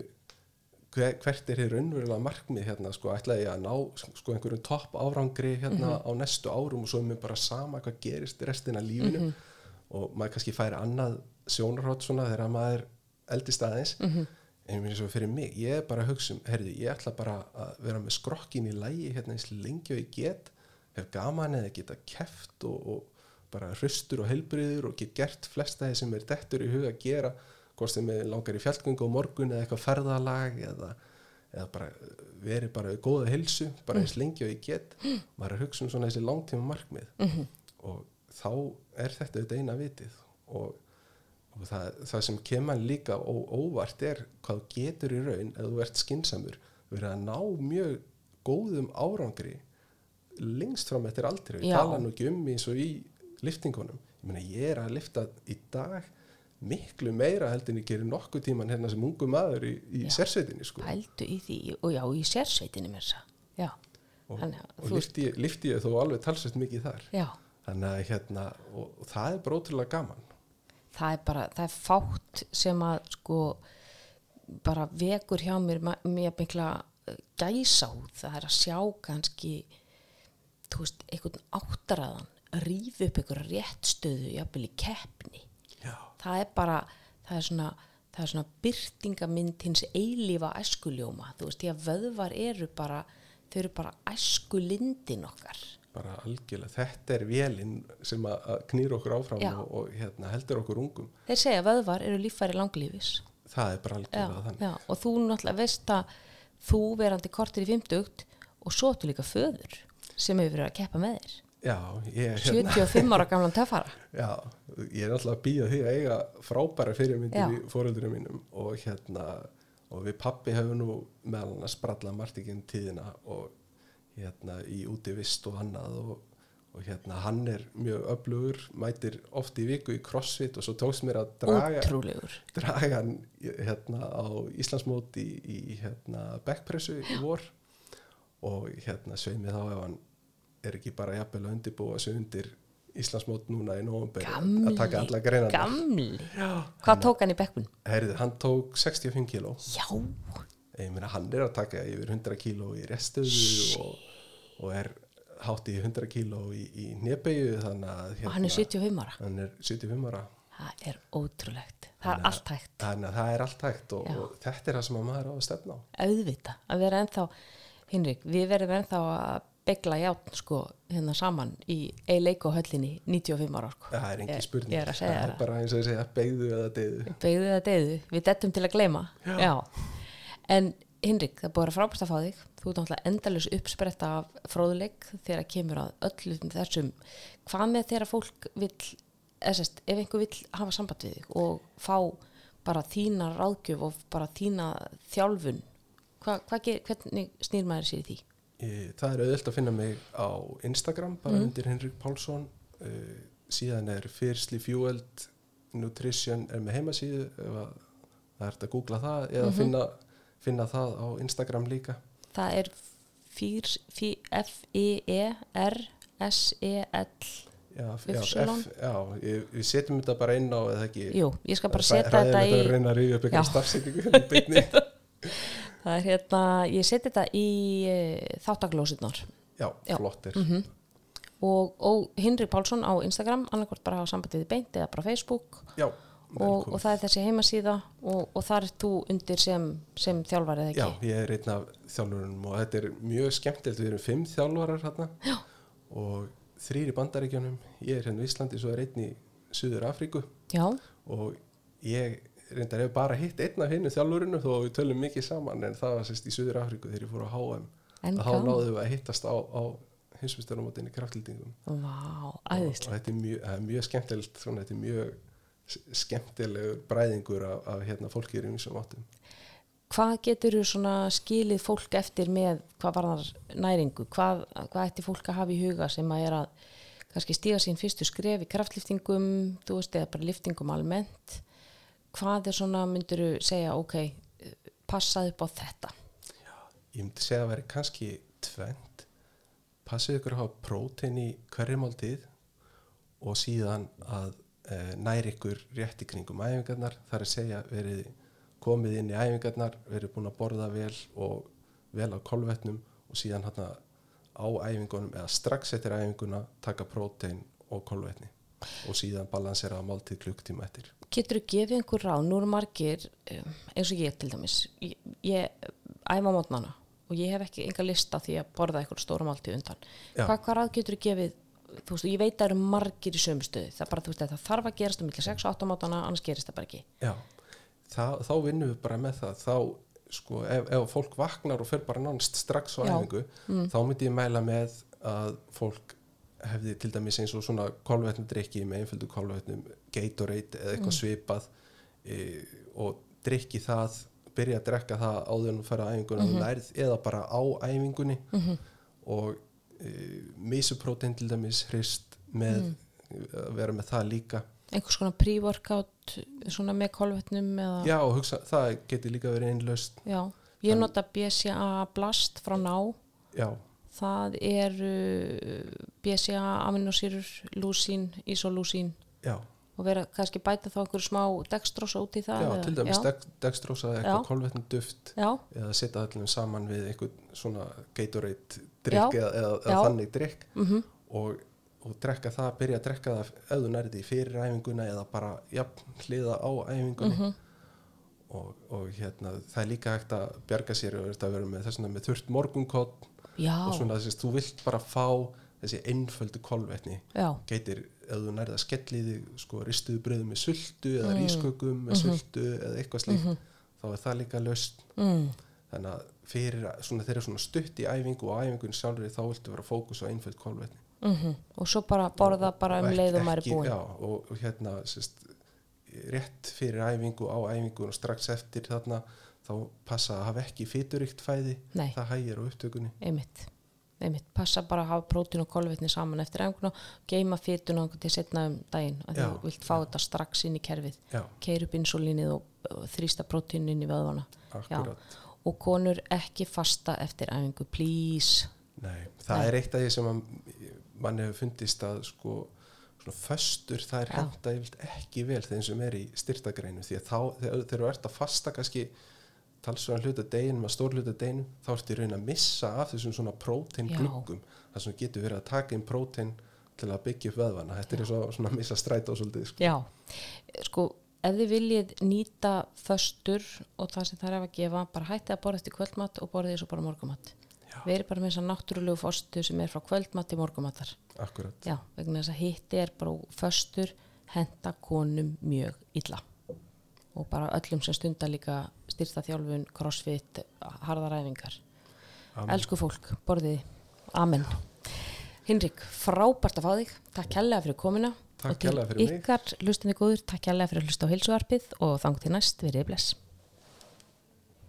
hver, hvert er hér raunverulega markmið hérna, sko, ætlaði ég að ná sko, einhverjum topp árangri hérna á næstu árum og svo er mér bara sama hvað gerist restina lífinu. Og maður kannski færi annað sjónarhótt svona þegar maður eldist aðeins. En ég minn svo fyrir mig, ég er bara að hugsa um herðu, ég ætla bara að vera með skrokkin í lægi hérna eins lengi og ég get hef gaman eða geta keft og, og bara hraustur og heilbriður og get gert flesta þeir sem er dettur í huga að gera hvort sem er langar í fjallgöngu á morgun eða eitthvað ferðalag eða, eða bara verið bara í góða hilsu bara eins lengi og ég get. Maður er að hugsa um svona þessi langtíma markmið og þá er þetta þetta eina vitið og, og það, það sem kemur líka ó, óvart er hvað getur í raun ef þú ert skinsamur verið að ná mjög góðum árangri lengst fram eftir aldrei við tala nú ekki um eins og í liftingunum ég meina ég er að lifta í dag miklu meira heldur en ég gerir nokkuð tíman hérna sem ungu maður í, í sérsveitinni sko. Í því, og já, í sérsveitinni mér þess Já, og, og lifti, lifti ég þó alveg talsveit mikið þar. Já, þannig að hérna og, og það er bara ótrúlega gaman. Það er bara, það er fátt sem að, sko, bara vekur hjá mér mér mikla eh, gæsáð, það er að sjá kannski, þú veist, einhvern áttaraðan, rífi upp einhverja réttstöðu, jafnvel í keppni. já, það er bara það er svona, það er svona byrtingamind hins eilífa æskuljóma. Þú veist, því að vöðvar eru bara þau eru bara æskulindin okkar. Bara algjörlega. Þetta er vélinn sem að, að knýra okkur áfram Já. og, og hérna, heldur okkur ungum. Þeir segja að vöðvar eru líffæri langlífis. Það er bara já, algjörlega þannig. já, og þú náttúrulega veist að þú verandi kortir í 50 og svo áttu líka föður sem hefur verið að keppa með þér já, ég, hérna, 75 ára gamlan töffara. Já, ég er alltaf að býja því að eiga frábæra fyrirmyndir í fóröldurum mínum og hérna og við pappi hefur nú meðal hann að spralla margtikinn tíðina og hérna í útivist og annað og, og hérna hann er mjög öflugur, mætir oft í viku í crossfit og svo tókst mér að draga ótrúlegur. draga hann hérna á Íslandsmót í, í hérna backpressu í vor. Og hérna sveimi þá ef hann er ekki bara jafnvel að undirbúa sig undir Íslandsmót núna í gamli, að taka alla greinar gamli hvað tók hann í bekkun? Herði, hann tók 65 kíló já, ég meina hann er að taka yfir 100 kíló í restöðu og, og er hátt í 100 kíló í, í nébegju þannig að hérna, og hann er 75 ára hann er 75 ára Það er ótrúlegt. Það er allt hægt. þannig að það er allt hægt og, Já. og þetta er það sem að maður á að stefna á Auðvita. Að vera ennþá, Hinrik, við verðum ennþá að begla játn sko hérna saman í eileik og höllinni 95 ára sko. það er Ég- engin spurning Ég er að segja það er bara eins og að segja beigðu eða deyðu Begðu það deyðu. Við dettum til að gleyma. Já. En Hinrik, það er búið að frábært að fá þig. Þú ert náttúrulega endalus uppspretta af fróðuleik þegar kemur að öllum þessum. Hvað með þegar fólk vill, eða sérst, ef einhver vill hafa samband við þig og fá bara þína ráðgjöf og bara þína þjálfun, hva, hva, hvernig snýr maður sér í því? Það er auðvöld að finna mig á Instagram bara Mhm. undir Henrik Pálsson uh, síðan er Fiercely Fueled Nutrition er með heimasíðu það er hægt að googla það eða Mhm. finna, finna það á Instagram líka Það er F-I-E-R-S-E-L já, já? F, já ég, við setjum þetta bara inn á eða ekki Jú, ég skal bara setja þetta í að reyna að ríða upp eitthvað beinni. Það er hérna, ég seti þetta í e, þáttaglósitnar já, Já. flottir. Mhm. og, og Hinrik Pálsson á Instagram annarkvort bara hafa sambandið í beint eða bara Facebook. Já, og, og það er þessi heimasíða og, og þar er þú undir sem, sem þjálfari eða Já, ekki? ég er einn af þjálfurunum og þetta er mjög skemmtilegt, við erum fimm þjálfarar hérna Já. og þrýr í bandaríkjunum, ég er hérna í Íslandi, svo er einn í Suður Afríku Já, og ég reyndar hef bara hitt einn af hinnu þjálfurinu þó við tölum mikið saman en það var sérst í Suður Afríku þegar ég fór á HM En þá náðum við að hittast á, á hinsmjöstarumótinni kraftlýtingum vá, og æðislega þetta er mjög, er mjög skemmtilegt svona, þetta er mjög skemmtilegur bræðingur af, af hérna, fólki í þessum áttum. Hvað getur þú skilið fólk eftir með hvað varðar næringu? Hvað, hvað ætti fólk að hafa í huga sem að er að kannski stíga sín fyrstu skref í kraftliftingum, þú veist, eða bara liftingum almennt, hvað er svona, myndur þú segja, ok, passaði upp á þetta? Ég myndi segja að veri kannski tvent. Passið ykkur að hafa prótein í hverju máltíð og síðan að e, næri ykkur rétt í kringum æfingarnar. Það er að segja verið komið inn í æfingarnar, verið búin að borða vel og vel á kolvetnum og síðan hérna á æfingunum eða strax eftir æfinguna taka prótein og kolvetni og síðan balansera máltíð klukktíma eftir. Getur þú gefið einhver ráð, nú eru margir um, eins og ég til dæmis, ég, ég æfa mótnana og ég hef ekki enga lista því að borða eitthvað stóra máltíð undan. Já. Hvað, hvað ráð getur þú gefið, þú veist, ég veit að það eru margir í sömu stöðu, það bara, veist, það þarf að gerast um millir 6 og 8 mótana, annars gerist það bara ekki. Já, það, þá vinnum við bara með það þá sko ef, ef fólk vaknar og fer bara nánst strax á æfingu þá myndi ég mæla með að fólk hefði til dæmis eins og svona kolvetnudrykki með einföldu kolvetnum Gatorade eða eitthvað svipað e, og drykki það byrja að drekka það áður en á æfinguna mm lærið eða bara á æfingunni. Og e, misuprótein til dæmis hrist með að vera með það líka. Einhvers konar pre-workout, svona með kolvetnum eða, Já, og hugsa, það geti líka verið einlaust Já. Ég nota BCA Blast frá Ná, Já, það eru BCA aminosýrur, lúsín, isolúsín já, og vera kannski bæta þá einhverju smá dextrosa út í það. já eða- til dæmis já, dex, dextrosa eða eitthvað Já. kolvetnum duft já, eða setja allir saman við einhvern svona Gatorade drikk eða, eða, eða þannig drikk mhm, og, og drekka það, byrja að drekka það ef þú nærði í fyrir æfinguna eða bara jafn hliða á æfingunni. Mhm, og, og hérna það er líka hægt að bjarga sér og þetta að vera með þessuna með þurft morgunkott já, og svona þess að þú vilt bara fá þessi einföldu kolvetni. Já, geitir, ef þú nærði að skelli þig sko ristuðu bröðum með sultu eða Mm. rískökum með sultu eða eitthvað slíkt þá er það líka löst mm, þannig að fyrir svona, þeir eru svona stutt í æfingu og æfingun sjálfur þá viltu vera fókus á einföld kolvetni. Mhm, og svo bara borða bara um leið og maður er búinn. já, og, og hérna sérst, rétt fyrir æfingu á æfingun og strax eftir þarna þá passa að hafa ekki fyturíkt fæði Nei. það hægir á upptökunni. Einmitt, einmitt, passa bara að hafa prótín og kolvetni saman eftir æfinguna geima fytuna til setna um daginn að þú vilt fá þetta strax inn í kerfið. Keir upp insulínið og, og þrýsta prótín inn í vöðvana. Og konur ekki fasta eftir æfingu, please. Nei, það Nei. er eitt af því sem að mann hefur fundist að sko svona föstur það er henda ekki vel þeim sem er í styrtagreinu því að þá þegar þú ert að fasta kannski talsverðan hluta deginum að stór hluta deginum þá ertu í raun að missa af þessum svona prótein Já. gluggum þar sem getur verið að taka inn prótein til að byggja upp vöðvana. Þetta er svo, svona að missa strætó svolítið sko. Já, sko ef þið viljið nýta föstur og það sem það er að gefa bara hættið að borða eftir kvöldmatt og borðið þessu bara morgumatt Já. við erum bara með þess að náttúrulegu fostu sem er frá kvöldmatt til morgumattar akkurat, Já, vegna þess að hitti er bara föstur henda konum mjög illa og bara öllum sem stundar líka styrta þjálfun, crossfit harðaræfingar. Amen. Elsku fólk, borðið, amen. Hinrik, frábært að fá þig takk kærlega fyrir komuna Takk og til kærlega fyrir mig. ykkar lustinni góður, takk kærlega fyrir að hlusta á heilsuarpið og þang til næst, verið bless